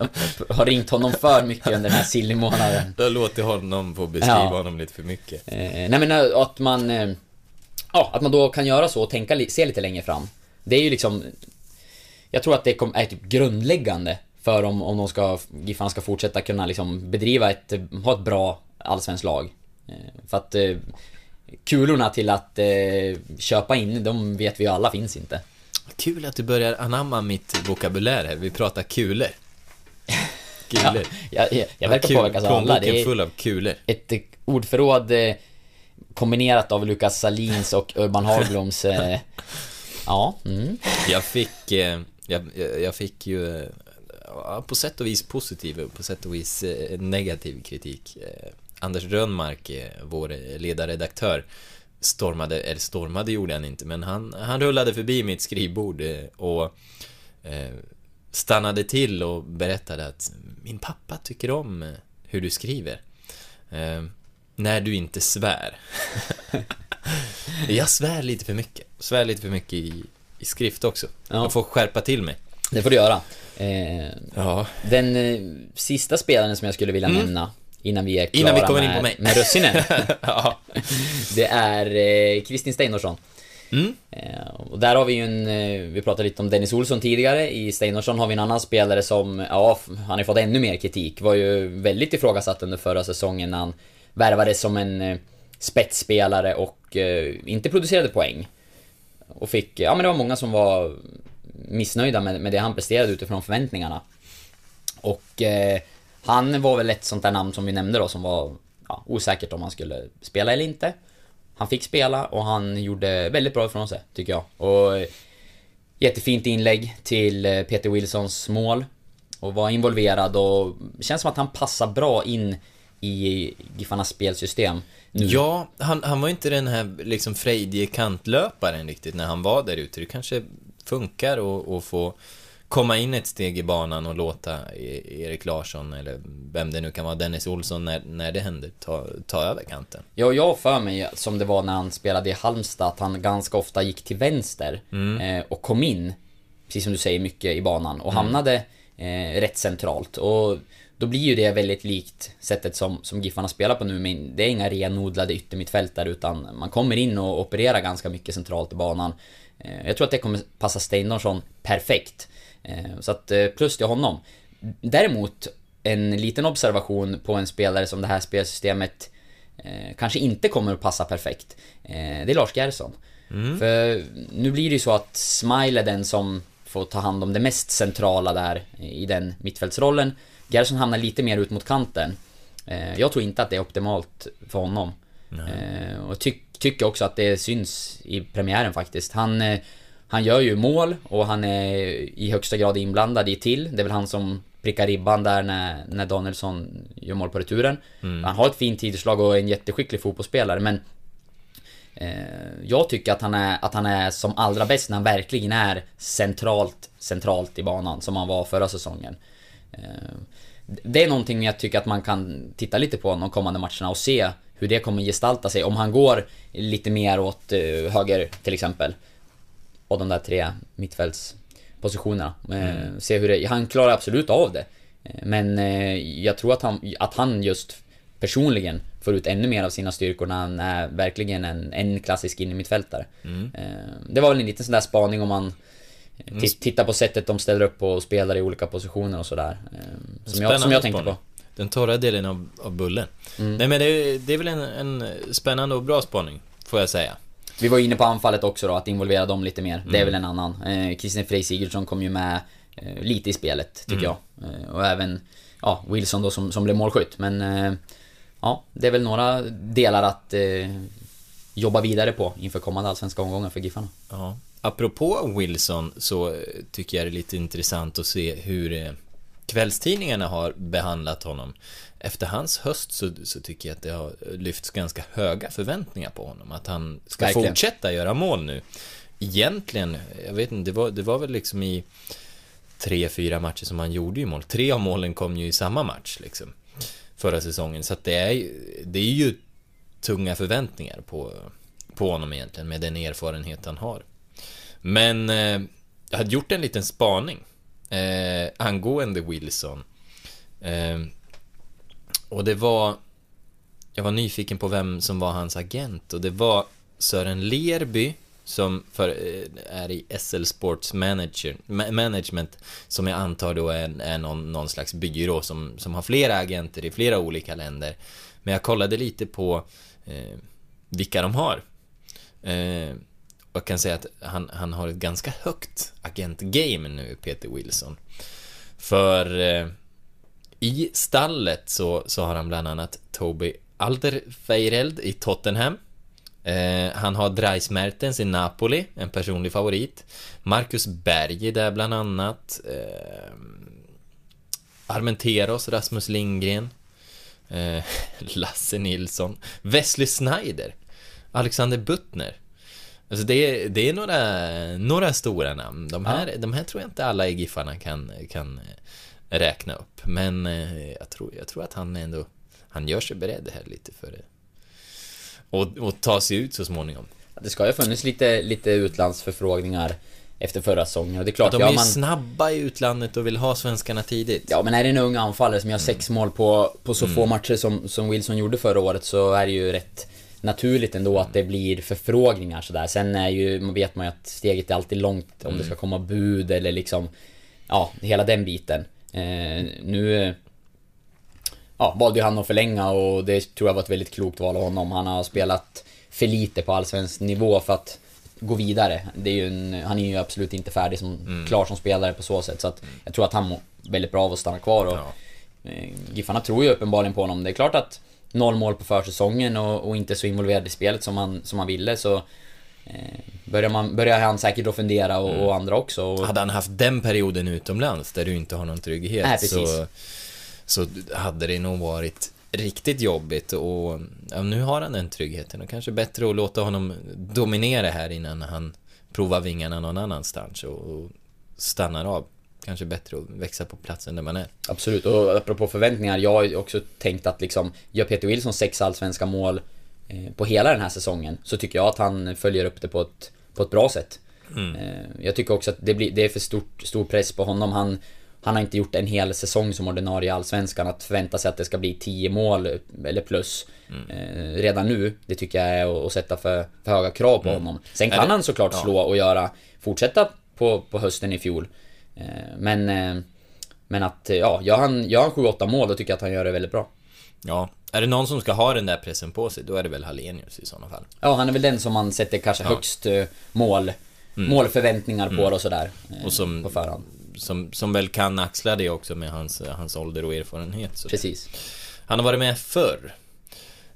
Har ringt honom för mycket under den här silly-månaden.
Du har låtit honom få beskriva
Ja.
honom lite för mycket.
Eh, nej men eh, att man... Eh, ja, att man då kan göra så och tänka, se lite längre fram. Det är ju liksom... Jag tror att det är typ grundläggande för om, om de ska, Giffarna ska fortsätta kunna liksom bedriva ett, ha ett bra allsvenskt lag. För att kulorna till att eh, köpa in, de vet vi ju alla finns inte.
Kul att du börjar anamma mitt vokabulär här. Vi pratar kulor. Kulor.
Ja, jag, jag verkar
Kul-
påverkas av alla.
plånboken full av kulor.
ett eh, ordförråd eh, kombinerat av Lukas Salins och Urban Hagbloms... Eh, ja, mm.
Jag fick, eh, jag, jag fick ju eh, ja, på sätt och vis positiv och på sätt och vis eh, negativ kritik. Anders Rönnmark, eh, vår ledarredaktör, stormade, eller stormade gjorde han inte, men han, han rullade förbi mitt skrivbord eh, och eh, stannade till och berättade att min pappa tycker om hur du skriver. När du inte svär. jag svär lite för mycket. Svär lite för mycket i, i skrift också.
Ja.
Jag får skärpa till mig.
Det får du göra. Eh,
Ja.
den eh, sista spelaren som jag skulle vilja
Mm.
nämna innan vi är klara
Innan vi kommer in
med,
på mig.
med russinen.
ja.
Det är eh, Kristin Steinorsson.
Mm.
Eh, och där har vi ju en, eh, vi pratade lite om Dennis Olsson tidigare. I Steinorsson har vi en annan spelare som, ja, han har fått ännu mer kritik. Var ju väldigt ifrågasatt under förra säsongen när han värvades som en spetsspelare och inte producerade poäng. Och fick, ja men det var många som var missnöjda med, med det han presterade utifrån förväntningarna. Och eh, han var väl ett sånt där namn som vi nämnde då som var ja, osäkert om han skulle spela eller inte. Han fick spela och han gjorde väldigt bra ifrån sig, tycker jag. Och eh, jättefint inlägg till eh, Peter Wilsons mål. Och var involverad och känns som att han passar bra in i Giffarnas spelsystem. Nu.
Ja, han, han var inte den här liksom frejdige kantlöparen riktigt när han var där ute. Det kanske funkar att få komma in ett steg i banan och låta E- Erik Larsson eller vem det nu kan vara, Dennis Olsson, när, när det händer, ta, ta över kanten.
Ja, jag för mig som det var när han spelade i Halmstad att han ganska ofta gick till vänster eh, och kom in, precis som du säger, mycket i banan och hamnade eh, rätt centralt. Och då blir ju det väldigt likt sättet som, som Giffarna spelar på nu, men det är inga renodlade yttermittfältare utan man kommer in och opererar ganska mycket centralt i banan. Eh, jag tror att det kommer passa Steinarsson perfekt. Eh, så att eh, plus till honom. Däremot en liten observation på en spelare som det här spelsystemet eh, kanske inte kommer att passa perfekt. Det är Lars Gerson. För nu blir det ju så att Smile är den som får ta hand om det mest centrala där i den mittfältsrollen. Gerson hamnar lite mer ut mot kanten. Jag tror inte att det är optimalt för honom. Eh, och ty tycker också att det syns i premiären faktiskt. Han, han gör ju mål och han är i högsta grad inblandad i till. Det är väl han som prickar ribban där när, när Danielsson gör mål på returen. Han har ett fint tidslag och är en jätteskicklig fotbollsspelare men Eh, jag tycker att han, är, att han är som allra bäst när han verkligen är centralt, centralt i banan som han var förra säsongen. Eh, det är någonting jag tycker att man kan titta lite på de kommande matcherna och se hur det kommer gestalta sig. Om han går lite mer åt eh, höger till exempel. Och de där tre mittfältspositionerna. Eh, Se hur det, han klarar absolut av det. Eh, Men eh, jag tror att han, att han just personligen får ut ännu mer av sina styrkor när han är verkligen en, en klassisk innermittfältare.
Mm.
Det var väl en liten sån där spaning om man ti- tittar på sättet de ställer upp och spelar i olika positioner och sådär. Som jag, som jag tänkte på.
Den torra delen av, av bullen.
Mm.
Nej men det, är- det är väl en, en spännande och bra spaning, får jag säga.
Vi var inne på anfallet också då, att involvera dem lite mer. Det är
Mm.
väl en annan. Eh, Frey Sigurdsson kom ju med eh, lite i spelet, tycker
Mm.
jag. Eh, och även, ja, Wilson då som, som blev målskytt. Men, eh, ja, det är väl några delar att eh, jobba vidare på inför kommande allsvenska omgångar för Giffarna.
Ja. Apropå Wilson så tycker jag det är lite intressant att se hur eh, kvällstidningarna har behandlat honom. Efter hans höst så, så tycker jag att det har lyfts ganska höga förväntningar på honom. Att han ska
Verkligen.
fortsätta göra mål nu. Egentligen, jag vet inte, det var, det var väl liksom i tre, fyra matcher som han gjorde ju mål. Tre av målen kom ju i samma match liksom. Förra säsongen. Så att det är, ju- det är ju tunga förväntningar på, på honom egentligen med den erfarenhet han har. Men eh, jag hade gjort en liten spaning eh, angående Wilson. Eh, och det var... Jag var nyfiken på vem som var hans agent och det var Sören Lerby som för, eh, är i SL Sports Manager, Ma- Management som jag antar då är, är någon, någon slags byrå som, som har flera agenter i flera olika länder. Men jag kollade lite på eh, vilka de har. Eh, och jag kan säga att han, han har ett ganska högt agentgame nu, Peter Wilson. För eh, i stallet så, så har han bland annat Toby Alderweireld i Tottenham. Eh, han har Dries Mertens i Napoli, en personlig favorit. Marcus Berg är där bland annat. Eh, Armenteros, Rasmus Lindgren. Eh, Lasse Nilsson. Wesley Snyder. Alexander Buttner. Alltså det är, det är några, några stora namn. De här, de här tror jag inte alla i Giffarna kan, kan eh, räkna upp. Men eh, jag tror, jag tror att han ändå, han gör sig beredd här lite för det. Och, och ta sig ut så småningom.
Det ska ju ha funnits lite, lite utlandsförfrågningar efter förra säsongen och det är klart,
de
ja,
är ju
man,
snabba i utlandet och vill ha svenskarna tidigt.
Ja, men är det en ung anfallare som gör sex mål på, på så få matcher som, som Wilson gjorde förra året så är det ju rätt naturligt ändå att det blir förfrågningar sådär. Sen är ju, man vet man ju att steget är alltid långt om det ska komma bud eller liksom... Ja, hela den biten. Eh, nu... eh, Ja, valde ju han att förlänga och det tror jag var ett väldigt klokt val av honom. Han har spelat för lite på allsvensk nivå för att gå vidare. Det är en, han är ju absolut inte färdig som, klar som spelare på så sätt. Så att jag tror att han mår väldigt bra av att stanna kvar och
Ja.
eh, Giffarna tror ju uppenbarligen på honom. Det är klart att noll mål på försäsongen och, och inte så involverad i spelet som han, som han ville så eh, börjar, man, börjar han säkert då fundera och, och andra också. Och,
Hade han haft den perioden utomlands där du inte har någon trygghet
Nej,
så, så hade det nog varit riktigt jobbigt och ja, nu har han den tryggheten och kanske bättre att låta honom dominera här innan han provar vingarna någon annanstans och, och stannar av. Kanske bättre att växa på platsen där man är.
Absolut, och apropå förväntningar, jag har också tänkt att liksom, gör Peter Wilson sex allsvenska mål eh, på hela den här säsongen, så tycker jag att han följer upp det på ett, på ett bra sätt. Eh, jag tycker också att det, blir, det är för stort, stor press på honom. Han, han har inte gjort en hel säsong som ordinarie i Allsvenskan. Att förvänta sig att det ska bli 10 mål eller plus eh, redan nu, det tycker jag är att, sätta för, för höga krav på honom. Sen kan
det-
han såklart slå och göra, fortsätta på, på hösten i fjol. Eh, men, eh, men att, ja, gör han, gör han 7-8 mål då tycker jag att han gör det väldigt bra.
Ja, är det någon som ska ha den där pressen på sig, då är det väl Hallenius i sådana fall.
Ja, han är väl den som man sätter kanske högst eh, mål, målförväntningar på och sådär. eh,
Mm. Och som-
På förhand.
Som, som väl kan axla det också med hans, hans ålder och erfarenhet. Så.
Precis.
Han har varit med förr.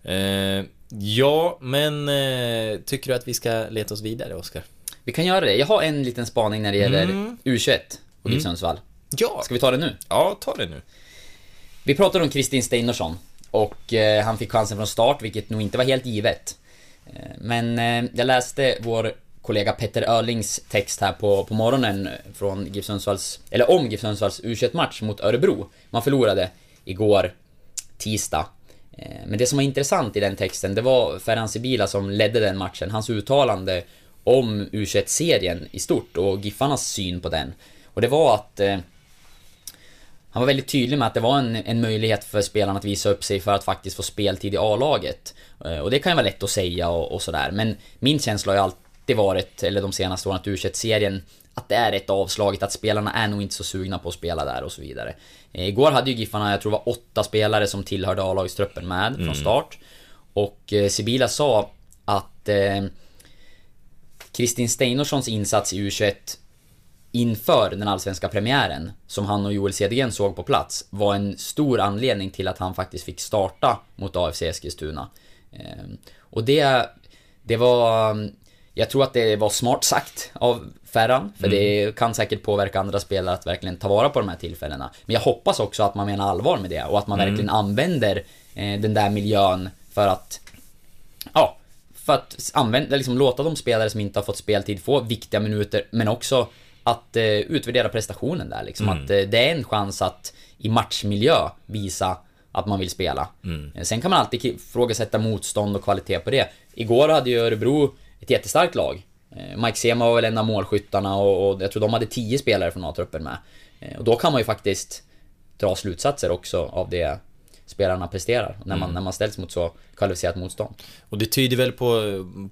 Eh, ja, men eh, tycker du att vi ska leta oss vidare, Oskar?
Vi kan göra det. Jag har en liten spaning när det gäller
Mm.
U21 och GIF Sundsvall.
Ja!
Ska vi ta det nu?
Ja, ta det nu.
Vi pratade om Kristin Steinarsson och eh, han fick chansen från start, vilket nog inte var helt givet. Eh, men eh, jag läste vår kollega Petter Öhrlings text här på, på morgonen från GIF Sundsvalls, eller om GIF Sundsvalls U21-match mot Örebro. Man förlorade igår, tisdag. Eh, men det som var intressant i den texten, det var Ferhan Sibila som ledde den matchen. Hans uttalande om U21-serien i stort och Giffarnas syn på den. Och det var att eh, han var väldigt tydlig med att det var en, en möjlighet för spelarna att visa upp sig för att faktiskt få speltid i A-laget. Eh, Och det kan ju vara lätt att säga och, och sådär, men min känsla har ju alltid varit, eller de senaste åren, att u serien att det är rätt avslaget, att spelarna är nog inte så sugna på att spela där och så vidare. Eh, Igår hade ju Giffarna, jag tror det var åtta spelare som tillhörde A-lagstruppen med från start. Och eh, Sibila sa att eh, Kristin Steinorssons insats i U21 inför den allsvenska premiären, som han och Joel Cedergren såg på plats, var en stor anledning till att han faktiskt fick starta mot AFC Eskilstuna. Ehm, Och det, det var... Jag tror att det var smart sagt av Ferran, för det kan säkert påverka andra spelare att verkligen ta vara på de här tillfällena. Men jag hoppas också att man menar allvar med det och att man verkligen använder eh, den där miljön för att Ja, för att använda, liksom låta de spelare som inte har fått speltid få viktiga minuter, men också att eh, utvärdera prestationen där liksom. Att eh, det är en chans att i matchmiljö visa att man vill spela. Eh, Sen kan man alltid ifrågasätta motstånd och kvalitet på det. Igår hade ju Örebro ett jättestarkt lag. Eh, Mike Sema var väl en av målskyttarna och, och jag tror de hade 10 spelare från A-truppen med. Eh, Och då kan man ju faktiskt dra slutsatser också av det spelarna presterar när man, när man ställs mot så kvalificerat motstånd.
Och det tyder väl på,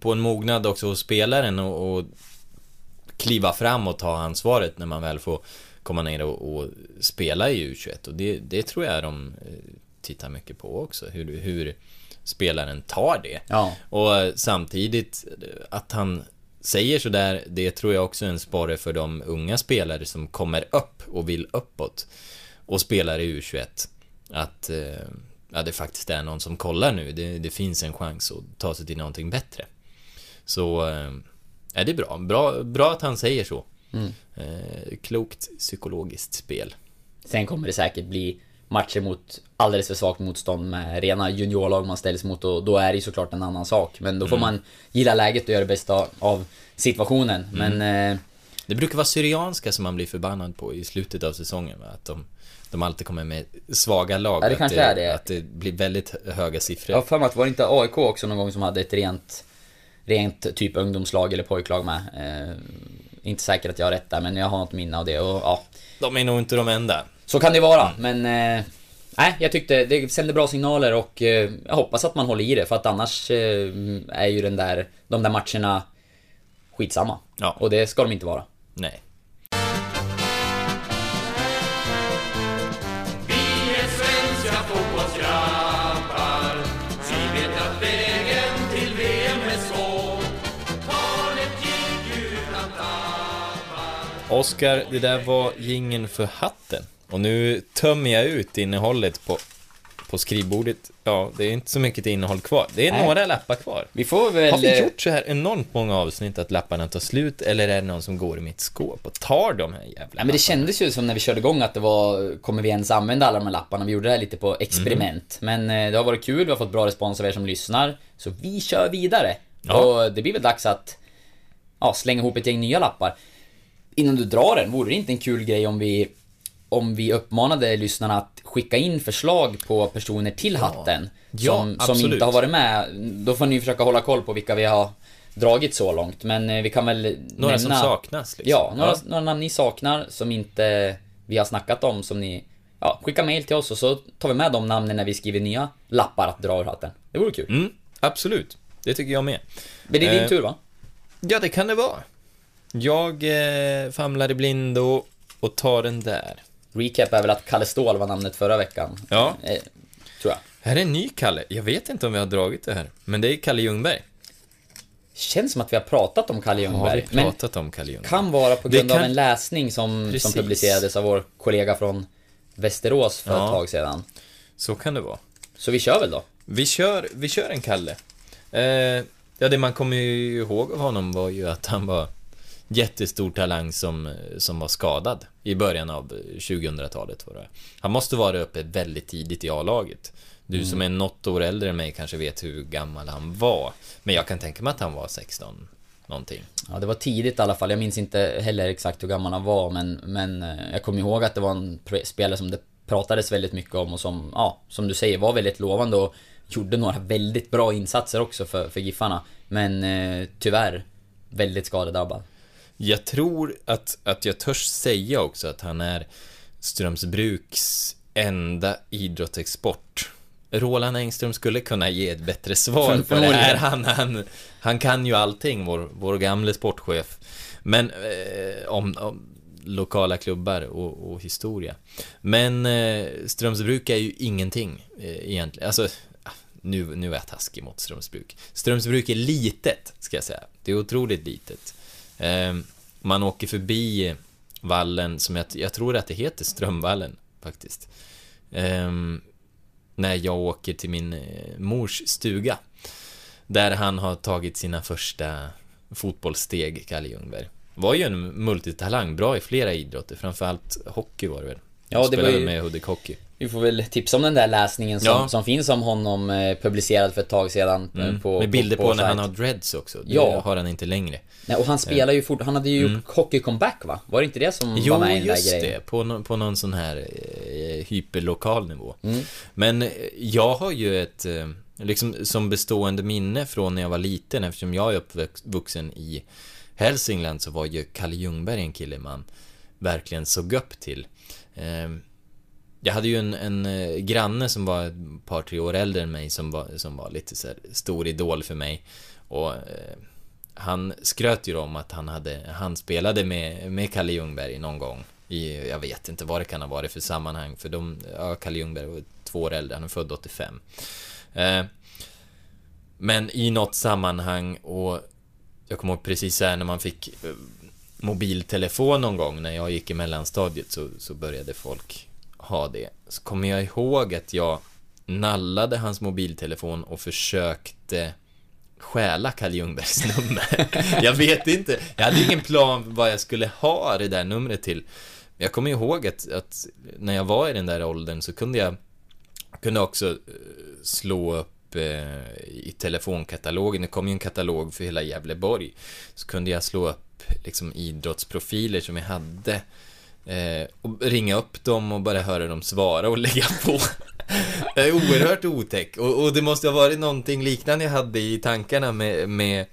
på en mognad också hos spelaren och, och kliva fram och ta ansvaret när man väl får komma ner och, och spela i U21. Och det, det tror jag de eh, tittar mycket på också, hur, hur spelaren tar det.
Ja.
Och samtidigt, eh, att han säger sådär, det tror jag också är en sporre för de unga spelare som kommer upp och vill uppåt och spelar i U21. Att eh, ja, det faktiskt är någon som kollar nu. Det, det finns en chans att ta sig till någonting bättre. Så, är det är bra. bra. Bra att han säger så. Eh, klokt psykologiskt spel.
Sen kommer det säkert bli matcher mot alldeles för svagt motstånd med rena juniorlag man ställs mot och då är det ju såklart en annan sak. Men då får man gilla läget och göra det bästa av situationen. Men eh,
Det brukar vara Syrianska som man blir förbannad på i slutet av säsongen. Att de, de alltid kommer med svaga lag.
Ja, det kanske är det.
Att det blir väldigt höga siffror.
jag har för mig att var det inte AIK också någon gång som hade ett rent Rent typ ungdomslag eller pojklag med. Eh, inte säker att jag har rätt där men jag har något minne av det och ja.
De är nog inte de enda.
Så kan det vara, men... Eh, nej, jag tyckte det sände bra signaler och eh, jag hoppas att man håller i det för att annars eh, är ju den där, de där matcherna skitsamma.
Ja.
Och det ska de inte vara.
Nej. Oskar, det där var gingen för hatten. Och nu tömmer jag ut innehållet på, på skrivbordet. Ja, det är inte så mycket innehåll kvar. Det är
Nej.
några lappar kvar.
Vi får väl...
Har vi
eh,
gjort så här enormt många avsnitt att lapparna tar slut eller är det någon som går i mitt skåp och tar de här jävla
Nej, men det
lapparna?
kändes ju som när vi körde igång att det var, kommer vi ens använda alla de här lapparna? Vi gjorde det här lite på experiment. Men eh, det har varit kul, vi har fått bra respons av er som lyssnar. Så vi kör vidare.
Ja.
Och det blir väl dags att ja, slänga ihop ett gäng nya lappar. Innan du drar den, vore det inte en kul grej om vi om vi uppmanade lyssnarna att skicka in förslag på personer till hatten
Ja,
som, som
absolut.
inte har varit med. Då får ni försöka hålla koll på vilka vi har dragit så långt. Men eh, vi kan väl
Några som
nämna...
saknas liksom.
Ja, några,
Ja.
några namn ni saknar som inte vi har snackat om som ni... Ja, skicka mail till oss och så tar vi med de namnen när vi skriver nya lappar att dra ur hatten. Det vore kul.
Mm, absolut. Det tycker jag med.
Men det är din
Eh,
tur va?
Ja, det kan det vara. Jag eh, famlar i blindo och tar den där.
Recap är väl att Kalle Ståhl var namnet förra veckan.
Ja.
Eh, tror jag.
Här är en ny Kalle. Jag vet inte om vi har dragit det här. Men det är Kalle Ljungberg.
Känns som att vi har pratat om Kalle
Har
Ljungberg.
vi
Men
pratat om Kalle Ljungberg?
kan vara på grund av
kan-
en läsning som, som publicerades av vår kollega från Västerås för
Ja.
ett tag sedan.
Så kan det vara.
Så vi kör väl då?
Vi kör, vi kör en Kalle. Eh, ja, det man kommer ju ihåg av honom var ju att han var jättestor talang som, som var skadad i början av 2000-talet. Var det. Han måste vara uppe väldigt tidigt i A-laget. Du som är något år äldre än mig kanske vet hur gammal han var. Men jag kan tänka mig att han var 16 någonting.
Ja, det var tidigt i alla fall. Jag minns inte heller exakt hur gammal han var, men, men eh, jag kommer ihåg att det var en spelare som det pratades väldigt mycket om och som, ja, som du säger, var väldigt lovande och gjorde några väldigt bra insatser också för, för Giffarna. Men eh, tyvärr, väldigt skadedrabbad.
Jag tror att, att jag törs säga också att han är Strömsbruks enda idrottsexport. Roland Engström skulle kunna ge ett bättre svar på det här. Han, han, han kan ju allting, vår, vår gamle sportchef. Men eh, om, om lokala klubbar och, och historia. Men eh, Strömsbruk är ju ingenting eh, egentligen. Alltså, nu, nu är jag taskig mot Strömsbruk. Strömsbruk är litet, ska jag säga. Det är otroligt litet. Eh, man åker förbi vallen som jag, jag tror att det heter Strömvallen faktiskt. Ehm, när jag åker till min eh, mors stuga. Där han har tagit sina första fotbollssteg, Kalle Ljungberg. Var ju en multitalang, bra i flera idrotter, framförallt hockey var det väl.
Ja, det var
Spelade
ju-
med Hudik Hockey.
Vi får väl tipsa om den där läsningen som,
Ja.
som finns om honom eh, publicerad för ett tag sedan. eh,
Mm.
På,
med bilder på,
vår
när han har dreads också. Det
Ja.
har han inte längre.
Nej, och han spelar ju fort, han hade ju gjort hockey-comeback va? Var det inte det som
Mm. Jo,
var med i den där
just
grejen?
det. På, nå- på någon sån här eh, hyperlokal nivå.
Mm.
Men eh, jag har ju ett, eh, liksom som bestående minne från när jag var liten, eftersom jag är uppvuxen i Hälsingland så var ju Kalle Ljungberg en kille man verkligen såg upp till. Eh, jag hade ju en, en eh, granne som var ett par, tre år äldre än mig som var, som var lite så här stor idol för mig. Och eh, han skröt ju om att han hade, han spelade med, med Kalle Ljungberg någon gång. I, jag vet inte vad det kan ha varit för sammanhang, för de, ja, Kalle Ljungberg var två år äldre, han är född 85. Eh, men i något sammanhang och jag kommer ihåg precis här när man fick eh, mobiltelefon någon gång när jag gick i mellanstadiet så, så började folk ha det. Så kommer jag ihåg att jag nallade hans mobiltelefon och försökte stjäla Kalle Ljungbergs nummer. jag vet inte, jag hade ingen plan vad jag skulle ha det där numret till. Jag kommer ihåg att, att när jag var i den där åldern så kunde jag kunde också eh, slå upp eh, i telefonkatalogen, det kom ju en katalog för hela Gävleborg, så kunde jag slå upp liksom idrottsprofiler som jag hade eh, och ringa upp dem och bara höra dem svara och lägga på. Det är oerhört otäck och, och det måste ha varit någonting liknande jag hade i tankarna med, med,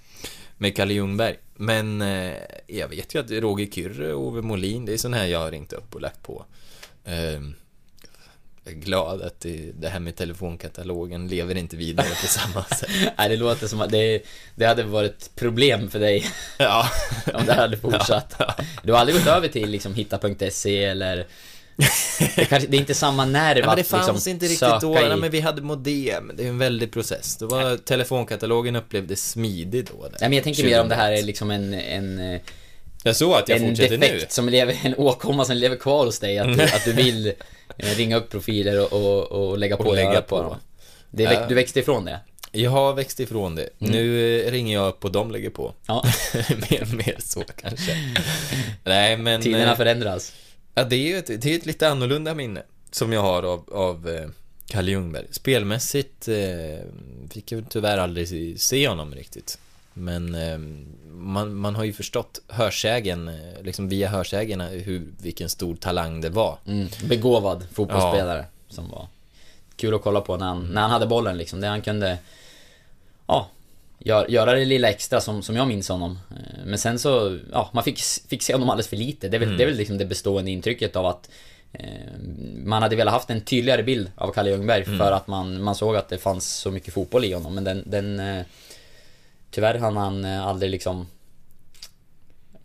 med Kalle Ljungberg. Men eh, jag vet ju att Roger Kyrre och Ove Molin, det är sån här jag har ringt upp och lagt på. Eh, glad att det, det här med telefonkatalogen lever inte vidare på samma sätt.
Nej, det låter som att det, det hade varit problem för dig
Ja.
om det hade fortsatt. Du har aldrig gått över till liksom hitta.se eller... Det, kanske, det är inte samma nerv
Ja, men det
att
fanns
liksom
inte riktigt då,
i...
ja, men vi hade modem, det är en väldig process. Då var telefonkatalogen upplevdes smidig då. Där,
Nej men jag tänker mer om det här är
2001.
liksom en, en, eh,
Jag såg att jag
en
fortsätter
defekt
nu. Mm.
som lever, en åkomma som lever kvar hos dig. Att du, att du vill ringa upp profiler och, och, och lägga på
Och lägga
örat på
på.
dem. Det, väx-
Ja.
Du växte ifrån det?
Jag har växt ifrån det. Nu eh, ringer jag upp och de lägger på.
Mm. Ja.
mer, mer så kanske. Nej men...
Tiderna
eh,
förändras.
Ja, det är ju ett, det är ett lite annorlunda minne som jag har av, av eh, Kalle Ljungberg. Spelmässigt eh, fick jag tyvärr aldrig se honom riktigt. Men eh, man, man har ju förstått hörsägen, eh, liksom via hörsägen hur, vilken stor talang det var.
Mm. Begåvad fotbollsspelare som var kul att kolla på när han, när han hade bollen liksom. Det han kunde, ja, gör, göra det lilla extra som, som jag minns honom. Eh, Men sen så, ja, man fick, fick se honom alldeles för lite. Det är väl, det är väl liksom det bestående intrycket av att eh, man hade velat haft en tydligare bild av Kalle Ljungberg för att man, man såg att det fanns så mycket fotboll i honom. Men den, den eh, tyvärr hann han eh, aldrig liksom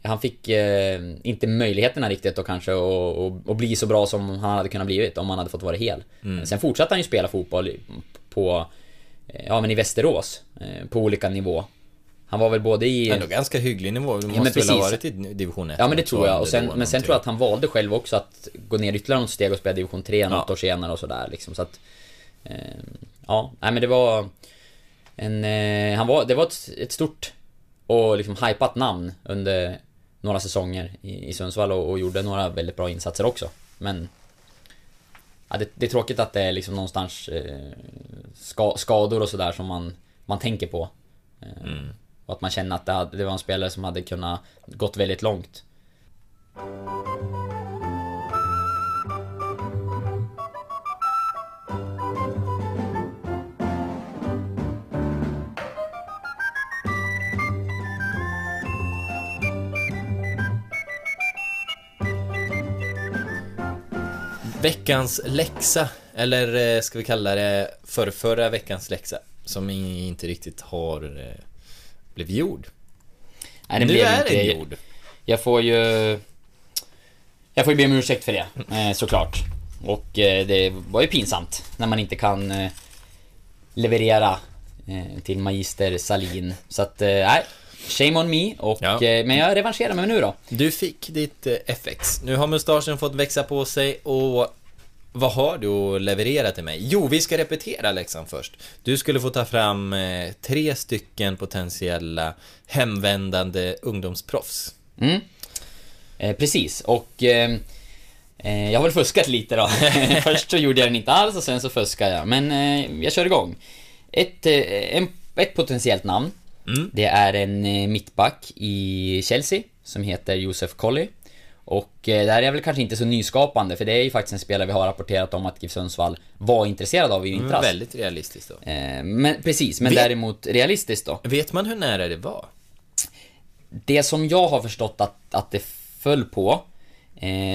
han fick eh, inte möjligheterna riktigt då kanske och, och, och bli så bra som han hade kunnat blivit om han hade fått vara hel. Sen fortsatte han ju spela fotboll på, eh, ja men i Västerås, eh, på olika nivå. Han var väl både i...
Ändå ganska hygglig nivå, du måste väl ha varit i division 1?
Ja men det tror jag. Och sen, men sen tror jag att han valde själv också att gå ner ytterligare något steg och spela division 3 något
Ja.
år senare och sådär liksom. Så att... Eh, ja, nej men det var... En, eh, han var, det var ett, ett stort och liksom hypat namn under några säsonger i, i Sundsvall och, och gjorde några väldigt bra insatser också. Men... Ja, det, det är tråkigt att det är liksom någonstans eh, ska, skador och sådär som man, man tänker på. Eh, Och att man känner att det, det var en spelare som hade kunnat gått väldigt långt.
Veckans läxa, eller eh, ska vi kalla det för förra veckans läxa, som inte riktigt har eh, blivit gjord.
Nej, den
nu
blev
är
inte-
den gjord.
Jag får ju... Jag får ju be om ursäkt för det, eh, såklart. Och det var ju pinsamt när man inte kan leverera till Magister Salin. Så att, nej. Shame on me, och,
Ja.
eh, men jag revanscherar mig nu då.
Du fick ditt eh, FX. Nu har mustaschen fått växa på sig och vad har du att leverera till mig? Jo, vi ska repetera läxan först. Du skulle få ta fram eh, tre stycken potentiella hemvändande ungdomsproffs.
Mm. Eh, precis, och eh, eh, jag har väl fuskat lite då. Först så gjorde jag den inte alls och sen så fuskade jag. Men eh, jag kör igång. Ett, en, ett potentiellt namn. Det är en eh, mittback i Chelsea som heter Josef Colley. Och eh, det här är väl kanske inte så nyskapande för det är ju faktiskt en spelare vi har rapporterat om att GIF Sundsvall var intresserad av i
Mm,
vintras.
väldigt realistiskt då.
Eh, men precis, men
Vet-
däremot realistiskt då.
Vet man hur nära det var?
Det som jag har förstått att, att det föll på,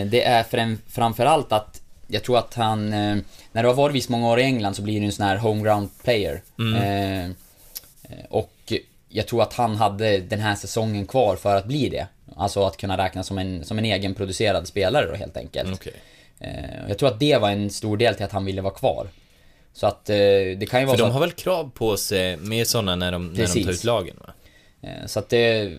det är fram, framförallt att jag tror att han, när du har varit visst många år i England så blir du en sån här homeground player. Eh, eh, och jag tror att han hade den här säsongen kvar för att bli det. Alltså att kunna räknas som en, som en egenproducerad spelare då helt enkelt.
Okej.
Eh, jag tror att det var en stor del till att han ville vara kvar. Så att eh, det kan ju vara
För
så
de
att...
har väl krav på sig med sådana när de, när de tar ut lagen va?
Eh, Så att det...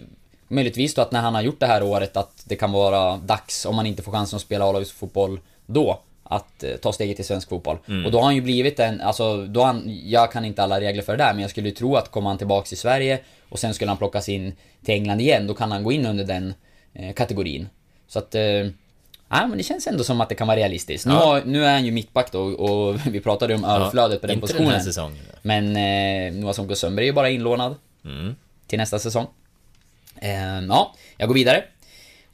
Möjligtvis då att när han har gjort det här året att det kan vara dags, om man inte får chansen att spela A-lagsfotboll då, att eh, ta steget till svensk fotboll.
Mm.
Och då har han ju blivit en, alltså, då han, jag kan inte alla regler för det där, men jag skulle ju tro att kommer han tillbaks i Sverige och sen skulle han plockas in till England igen, då kan han gå in under den eh, kategorin. Så att... Eh, Ja, men det känns ändå som att det kan vara realistiskt. Nu,
Ja.
har, nu är han ju mittback då och vi pratade om överflödet på den
inte
positionen.
den här säsongen.
Men eh, Noah Sonko Sundberg är ju bara inlånad
Mm.
till nästa säsong. Eh, ja, jag går vidare.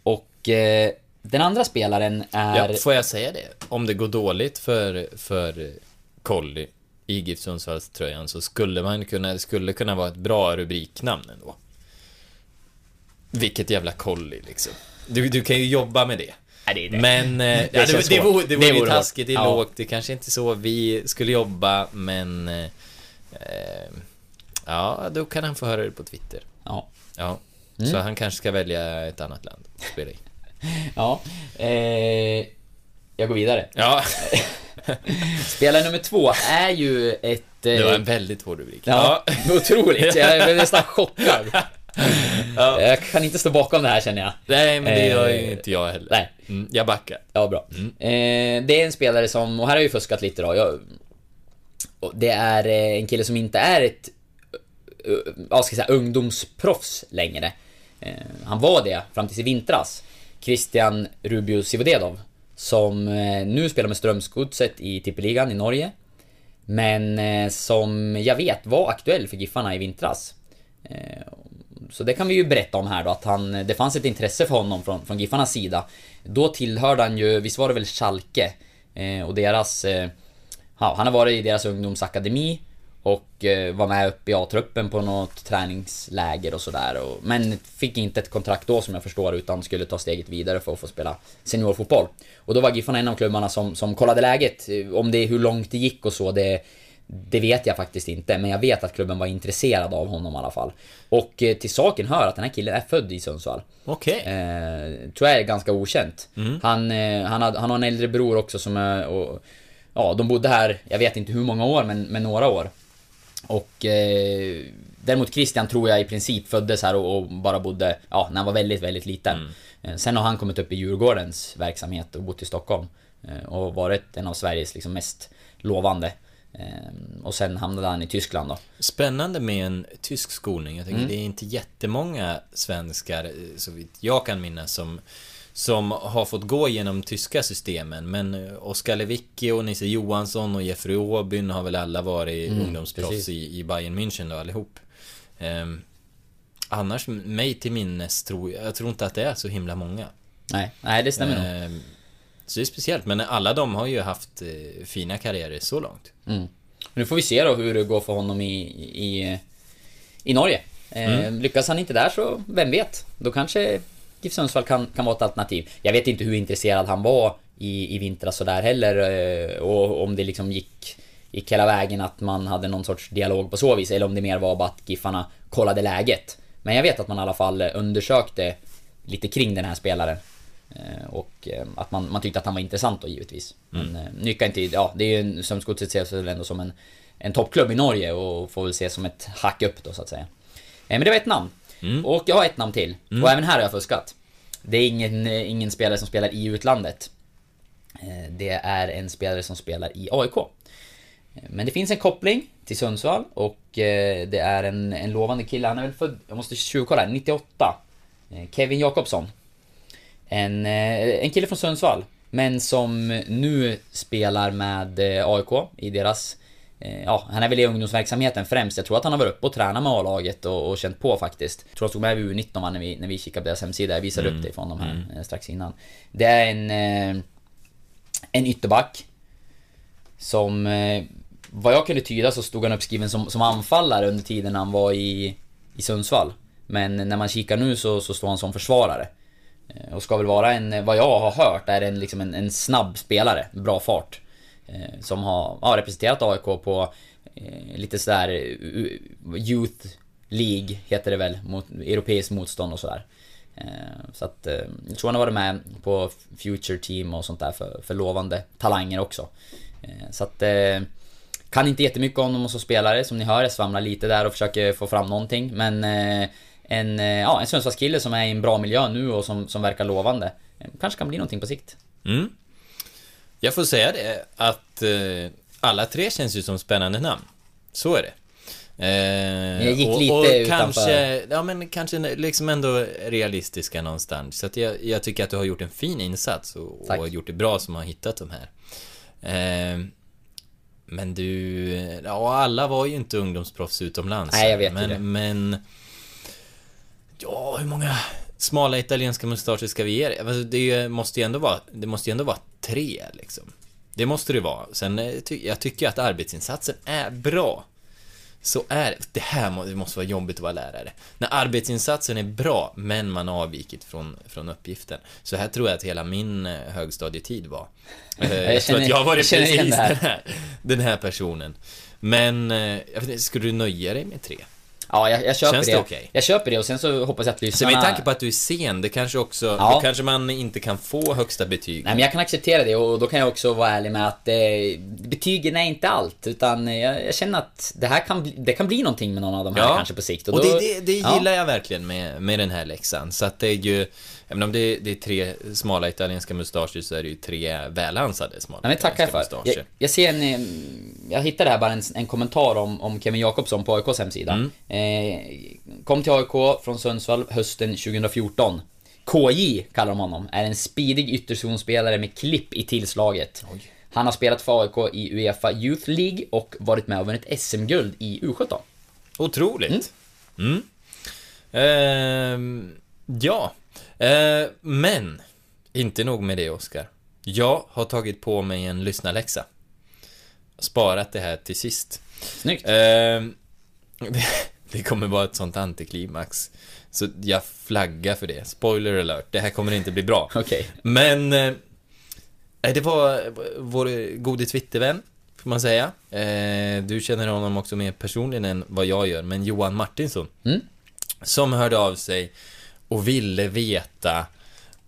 Och eh, den andra spelaren är...
Ja, får jag säga det? Om det går dåligt för, för Colly i GIF Sundsvalls tröjan så skulle man kunna, det skulle kunna vara ett bra rubriknamn ändå. Vilket jävla Colly liksom. Du, du kan ju jobba med det.
Nej, det är det.
Men eh,
Det
ja, det, det, vore, det
Det
vore ju taskigt, det är
Ja.
lågt, det kanske inte är så vi skulle jobba, men... Eh, eh, ja, då kan han få höra det på Twitter.
Ja.
Ja.
Mm.
Så han kanske ska välja ett annat land att spela i.
Ja. Eh, jag går vidare.
Ja,
Spelare nummer två är ju ett...
det var
Eh,
en väldigt hård rubrik.
ja, otroligt. Jag blev nästan chockad.
Ja.
Jag kan inte stå bakom det här känner jag.
Nej, men det gör
Eh,
inte jag heller.
nej.
Mm, jag backar.
Ja, bra. Eh, det är en spelare som, och här har jag ju fuskat lite då. Jag, det är eh, en kille som inte är ett eh, vad ska jag säga, ungdomsproffs längre. Eh, han var det fram till i vintras. Christian Rubio Sivodedov. Som eh, nu spelar med Strömsgodset i tippeligan i Norge. Men eh, som jag vet var aktuell för Giffarna i vintras. Eh, så det kan vi ju berätta om här då, att han, det fanns ett intresse för honom från, från Giffarnas sida. Då tillhörde han ju, visst var det väl Schalke? Och deras... Ja, han har varit i deras ungdomsakademi och eh, var med upp i A-truppen på något träningsläger och sådär. Men fick inte ett kontrakt då som jag förstår utan skulle ta steget vidare för att få spela seniorfotboll. Och då var Giffarna en av klubbarna som, som kollade läget. Eh, Om det hur långt det gick och så, det, det vet jag faktiskt inte. Men jag vet att klubben var intresserad av honom i alla fall. Och eh, till saken hör att den här killen är född i Sundsvall.
Okej.
Eh, tror jag är ganska okänt. Han, eh, han, har, han har en äldre bror också som är... Och, ja, de bodde här, jag vet inte hur många år, men, men några år. Och eh, däremot Christian tror jag i princip föddes här och, och bara bodde, ja, när han var väldigt, väldigt liten. Eh, sen har han kommit upp i Djurgårdens verksamhet och bott i Stockholm. Eh, och varit en av Sveriges liksom mest lovande. Eh, och sen hamnade han i Tyskland då.
Spännande med en tysk skolning. Jag tänker,
Mm.
det är inte jättemånga svenskar, så vitt jag kan minnas, som, som har fått gå igenom tyska systemen. Men eh, Oskar Lewicki och Nisse Johansson och Jeffrey Åbyn har väl alla varit
Mm,
ungdomsproffs i, i Bayern München då allihop. Ehm, annars, mig till minnes, tror jag, jag tror inte att det är så himla många.
Nej, nej det stämmer nog.
Ehm, så det är speciellt, men alla de har ju haft eh, fina karriärer så långt.
Nu får vi se då hur det går för honom i, i, i Norge. Eh, Lyckas han inte där så, vem vet? Då kanske GIF Sundsvall kan, kan vara ett alternativ. Jag vet inte hur intresserad han var i, i vintras sådär heller. eh, Och om det liksom gick, gick hela vägen att man hade någon sorts dialog på så vis. Eller om det mer var bara att Giffarna kollade läget. Men jag vet att man i alla fall undersökte lite kring den här spelaren. Eh, Och eh, att man, man tyckte att han var intressant då givetvis. Men mm. Nycka inte, ja det är ju Strömsgodset ses väl ändå som en, en toppklubb i Norge och får väl ses som ett hack upp då så att säga. Eh, Men det var ett namn. Och jag har ett namn till. Och även här har jag fuskat. Det är ingen, eh, ingen spelare som spelar i utlandet. Eh, Det är en spelare som spelar i AIK. Eh, Men det finns en koppling till Sundsvall och det är en, en lovande kille. Han är väl född, jag måste tjuvkolla, här, 98. Eh, Kevin Jakobsson. En, en kille från Sundsvall. Men som nu spelar med AIK i deras... eh, Ja, han är väl i ungdomsverksamheten främst. Jag tror att han har varit uppe och tränat med A-laget och, och känt på faktiskt. Jag tror han stod med vid U19 va, när vi, när vi kikade på deras hemsida. Jag visade upp det från de här eh, strax innan. Det är en... eh, En ytterback. Som... Vad jag kunde tyda så stod han uppskriven som, som anfallare under tiden han var i, i Sundsvall. Men när man kikar nu så, så står han som försvarare. Och ska väl vara en, vad jag har hört, är en, liksom en, en snabb spelare, bra fart. Eh, som har ja, representerat AIK på eh, lite sådär Youth League, heter det väl, mot europeiskt motstånd och sådär. Eh, Så att, eh, jag tror han har varit med på Future Team och sånt där för, för lovande talanger också. Eh, Så att, eh, kan inte jättemycket om dem som spelare, som ni hör, jag svamlar lite där och försöker få fram någonting. Men eh, en, eh, ja, en Sundsvallskille som är i en bra miljö nu och som, som verkar lovande. Eh, Kanske kan bli någonting på sikt.
Mm. Jag får säga det att eh, alla tre känns ju som spännande namn. Så är det. Eh,
Jag gick
och,
lite
och
utanför-
kanske, ja men kanske liksom ändå realistiska någonstans. Så att jag, jag tycker att du har gjort en fin insats och, och gjort det bra som har hittat de här. Eh, men du, ja alla var ju inte ungdomsproffs utomlands.
Nej, jag vet
men,
det.
Men, ja hur många smala italienska mustascher ska vi ge dig? Alltså, det måste ju ändå vara, det måste ju ändå vara tre liksom. Det måste det vara. Sen, eh, jag tycker att arbetsinsatsen är bra. Så är det. Här det måste vara jobbigt att vara lärare. När arbetsinsatsen är bra, men man har avvikit från, från uppgiften. Så här tror jag att hela min eh, högstadietid var. Eh, jag, tror
känner-
att jag har
jag
varit precis den här, den här personen. Men, jag skulle du nöja dig med tre?
Ja, jag, jag köper
Känns
det.
det okej?
Jag köper det och sen så hoppas jag att
Så
lyssnarna...
med tanke på att du är sen, det kanske också,
Ja.
då kanske man inte kan få högsta betyg.
Nej men jag kan acceptera det och då kan jag också vara ärlig med att eh, betygen är inte allt. Utan jag, jag känner att det här kan det kan bli någonting med någon av de här kanske på sikt.
Och,
då,
det, det, det
ja.
gillar jag verkligen med, med den här läxan. Så att det är ju, även om det, det är tre smala italienska mustascher så är det ju tre välansade smala
Nej, men tackar för.
mustascher.
Jag, jag ser en... eh, Jag hittade här bara en, en kommentar om, om Kevin Jakobsson på AIKs hemsida.
Mm.
Eh, kom till AIK från Sundsvall hösten 2014. KJ kallar de honom. Är en speedig ytterzonspelare med klipp i tillslaget. Han har spelat för AIK i Uefa Youth League och varit med och vunnit SM-guld i U17.
Otroligt. Mm. Ehm, ja, Ehm, men inte nog med det, Oskar. Jag har tagit på mig en lyssnarläxa. Sparat det här till sist.
Snyggt.
Ehm, det, det kommer vara ett sånt antiklimax. Så jag flaggar för det. Spoiler alert, det här kommer inte bli bra.
Okej.
Men eh, det var vår gode Twittervän, får man säga. Eh, du känner honom också mer personligen än vad jag gör, men Johan Martinsson.
Mm.
Som hörde av sig och ville veta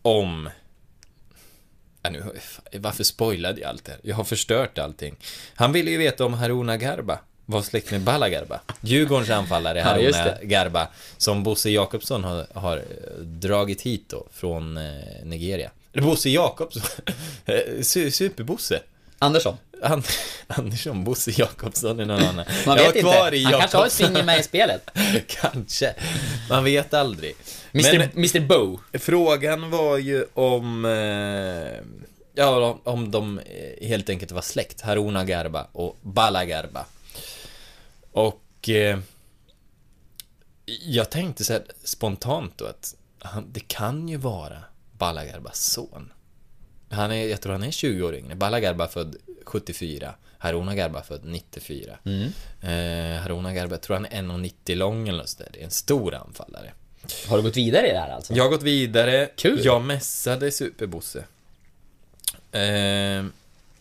om... Ja, nu, varför spoilade jag allt det här? Jag har förstört allting. Han ville ju veta om Haruna Garba var släkt med Bala Garba. Djurgårdens anfallare
Ja,
Haruna
det.
Garba, som Bosse Jakobsson har, har eh, dragit hit då från eh, Nigeria. Bosse Jakobsson, Eh, Su- Superbosse.
Andersson.
And Andersson, Bosse Jakobsson är någon annan.
Man
Jag
vet inte.
i
Han kanske har ett finger med i spelet.
Kanske. Man vet aldrig.
Mr,
Men
Mr Bow.
frågan var ju om... Eh, ja, om- om de eh, helt enkelt var släkt. Haruna Garba och Bala Garba. Och... Eh, jag tänkte så här spontant då att han, det kan ju vara Bala Garbas son. Han är, jag tror han är 20 år yngre. Bala Garba född 74. Haruna Garba född 94. Eh, Haruna Garba, jag tror han är 1,90 lång eller något sådär. Det är en stor anfallare.
Har du gått vidare i det här alltså?
Jag har gått vidare.
Kul.
Jag mässade Superbosse. Eh,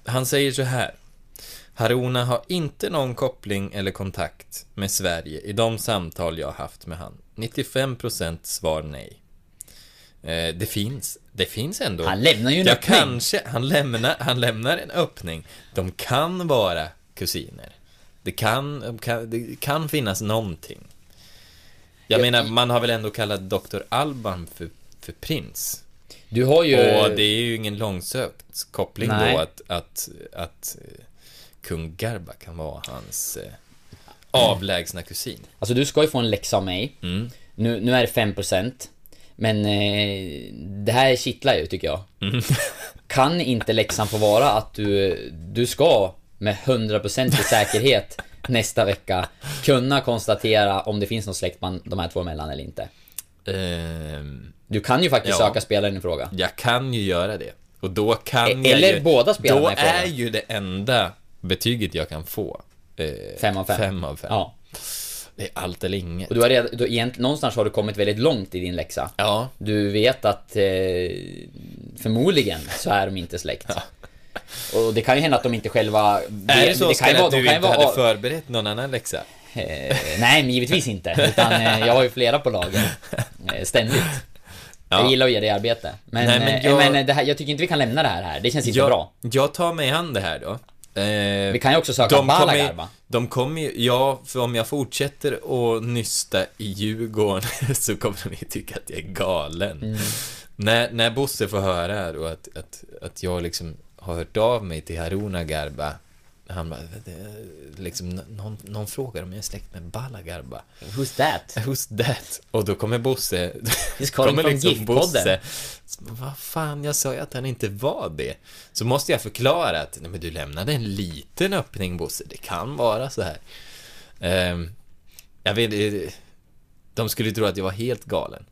han säger så här. Haruna har inte någon koppling eller kontakt med Sverige i de samtal jag har haft med han. 95% svar nej. Eh, det finns, det finns ändå.
Han lämnar ju en öppning.
kanske, han lämnar, han lämnar en öppning. De kan vara kusiner. Det kan, kan, det kan finnas någonting. Jag menar, man har väl ändå kallat Dr. Alban för, för prins.
Du har ju...
Och det är ju ingen långsökt koppling
Nej.
då att, att, att eh, kung Garba kan vara hans eh, avlägsna kusin.
Alltså du ska ju få en läxa av mig.
Mm.
Nu, nu är det 5% Men eh, det här kittlar ju tycker jag.
Mm.
Kan inte läxan få vara att du, du ska med 100% i säkerhet nästa vecka kunna konstatera om det finns något släktband de här två emellan eller inte?
Ehm,
Du kan ju faktiskt
Ja.
söka spelaren i fråga.
jag kan ju göra det. Och då kan
E-
jag
eller
ju,
båda spelarna
Då
i fråga.
är ju det enda betyget jag kan få eh,
Fem av fem.
Fem av fem.
Ja.
Det är allt eller inget.
Och du har redan, du, egent, någonstans har du kommit väldigt långt i din läxa.
Ja.
Du vet att eh, förmodligen så är de inte släkt. Och det kan ju hända att de inte själva...
Är det så
kan
Oskar
ju vara-
att du
kan
inte
vara-
hade förberett någon annan läxa?
Eh, nej, men givetvis inte. Utan eh, jag har ju flera på lager. Eh, ständigt. Jag
Ja.
gillar att ge dig arbete. Men,
Nej, men
eh,
jag-
men det här, jag tycker inte vi kan lämna det här här. Det känns inte
jag,
bra.
Jag tar mig an det här då. Eh,
Vi kan ju också söka
kommer ju-
Garba.
De kommer ju, ja, för om jag fortsätter att nysta i Djurgården så kommer de ju tycka att jag är galen.
Mm.
När, när Bosse får höra här och att, att, att jag liksom har hört av mig till Haruna Garba han bara, liksom, någon, någon frågar om jag är släkt med Bala Garba.
Who's that?
Who's that? Och då kommer Bosse...
Calling
kommer
from GIF-podden.
Bosse. Vad fan, jag sa ju att han inte var det. Så måste jag förklara att, nej men du lämnade en liten öppning Bosse, det kan vara så här. Ehm, jag vet eh, de skulle tro att jag var helt galen.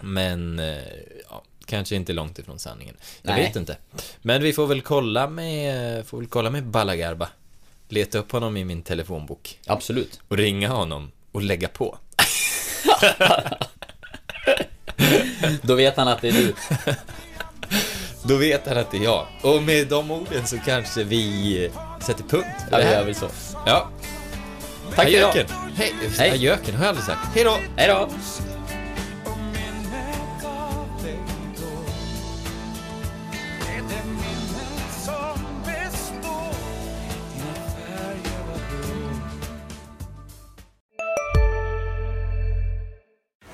Men, eh, ja, kanske inte långt ifrån sanningen. Jag
Nej.
vet inte. Men vi får väl kolla med, får väl kolla med Balagarba. Leta upp honom i min telefonbok.
Absolut.
Och ringa honom och lägga på.
Då vet han att det är du.
Då vet han att det är jag. Och med de orden så kanske vi sätter punkt för
Ja,
det
vi
här.
gör väl så.
Ja.
Tack för idag.
Hej.
Hej.
Ajöken har jag aldrig sagt. Hej då.
Hej då!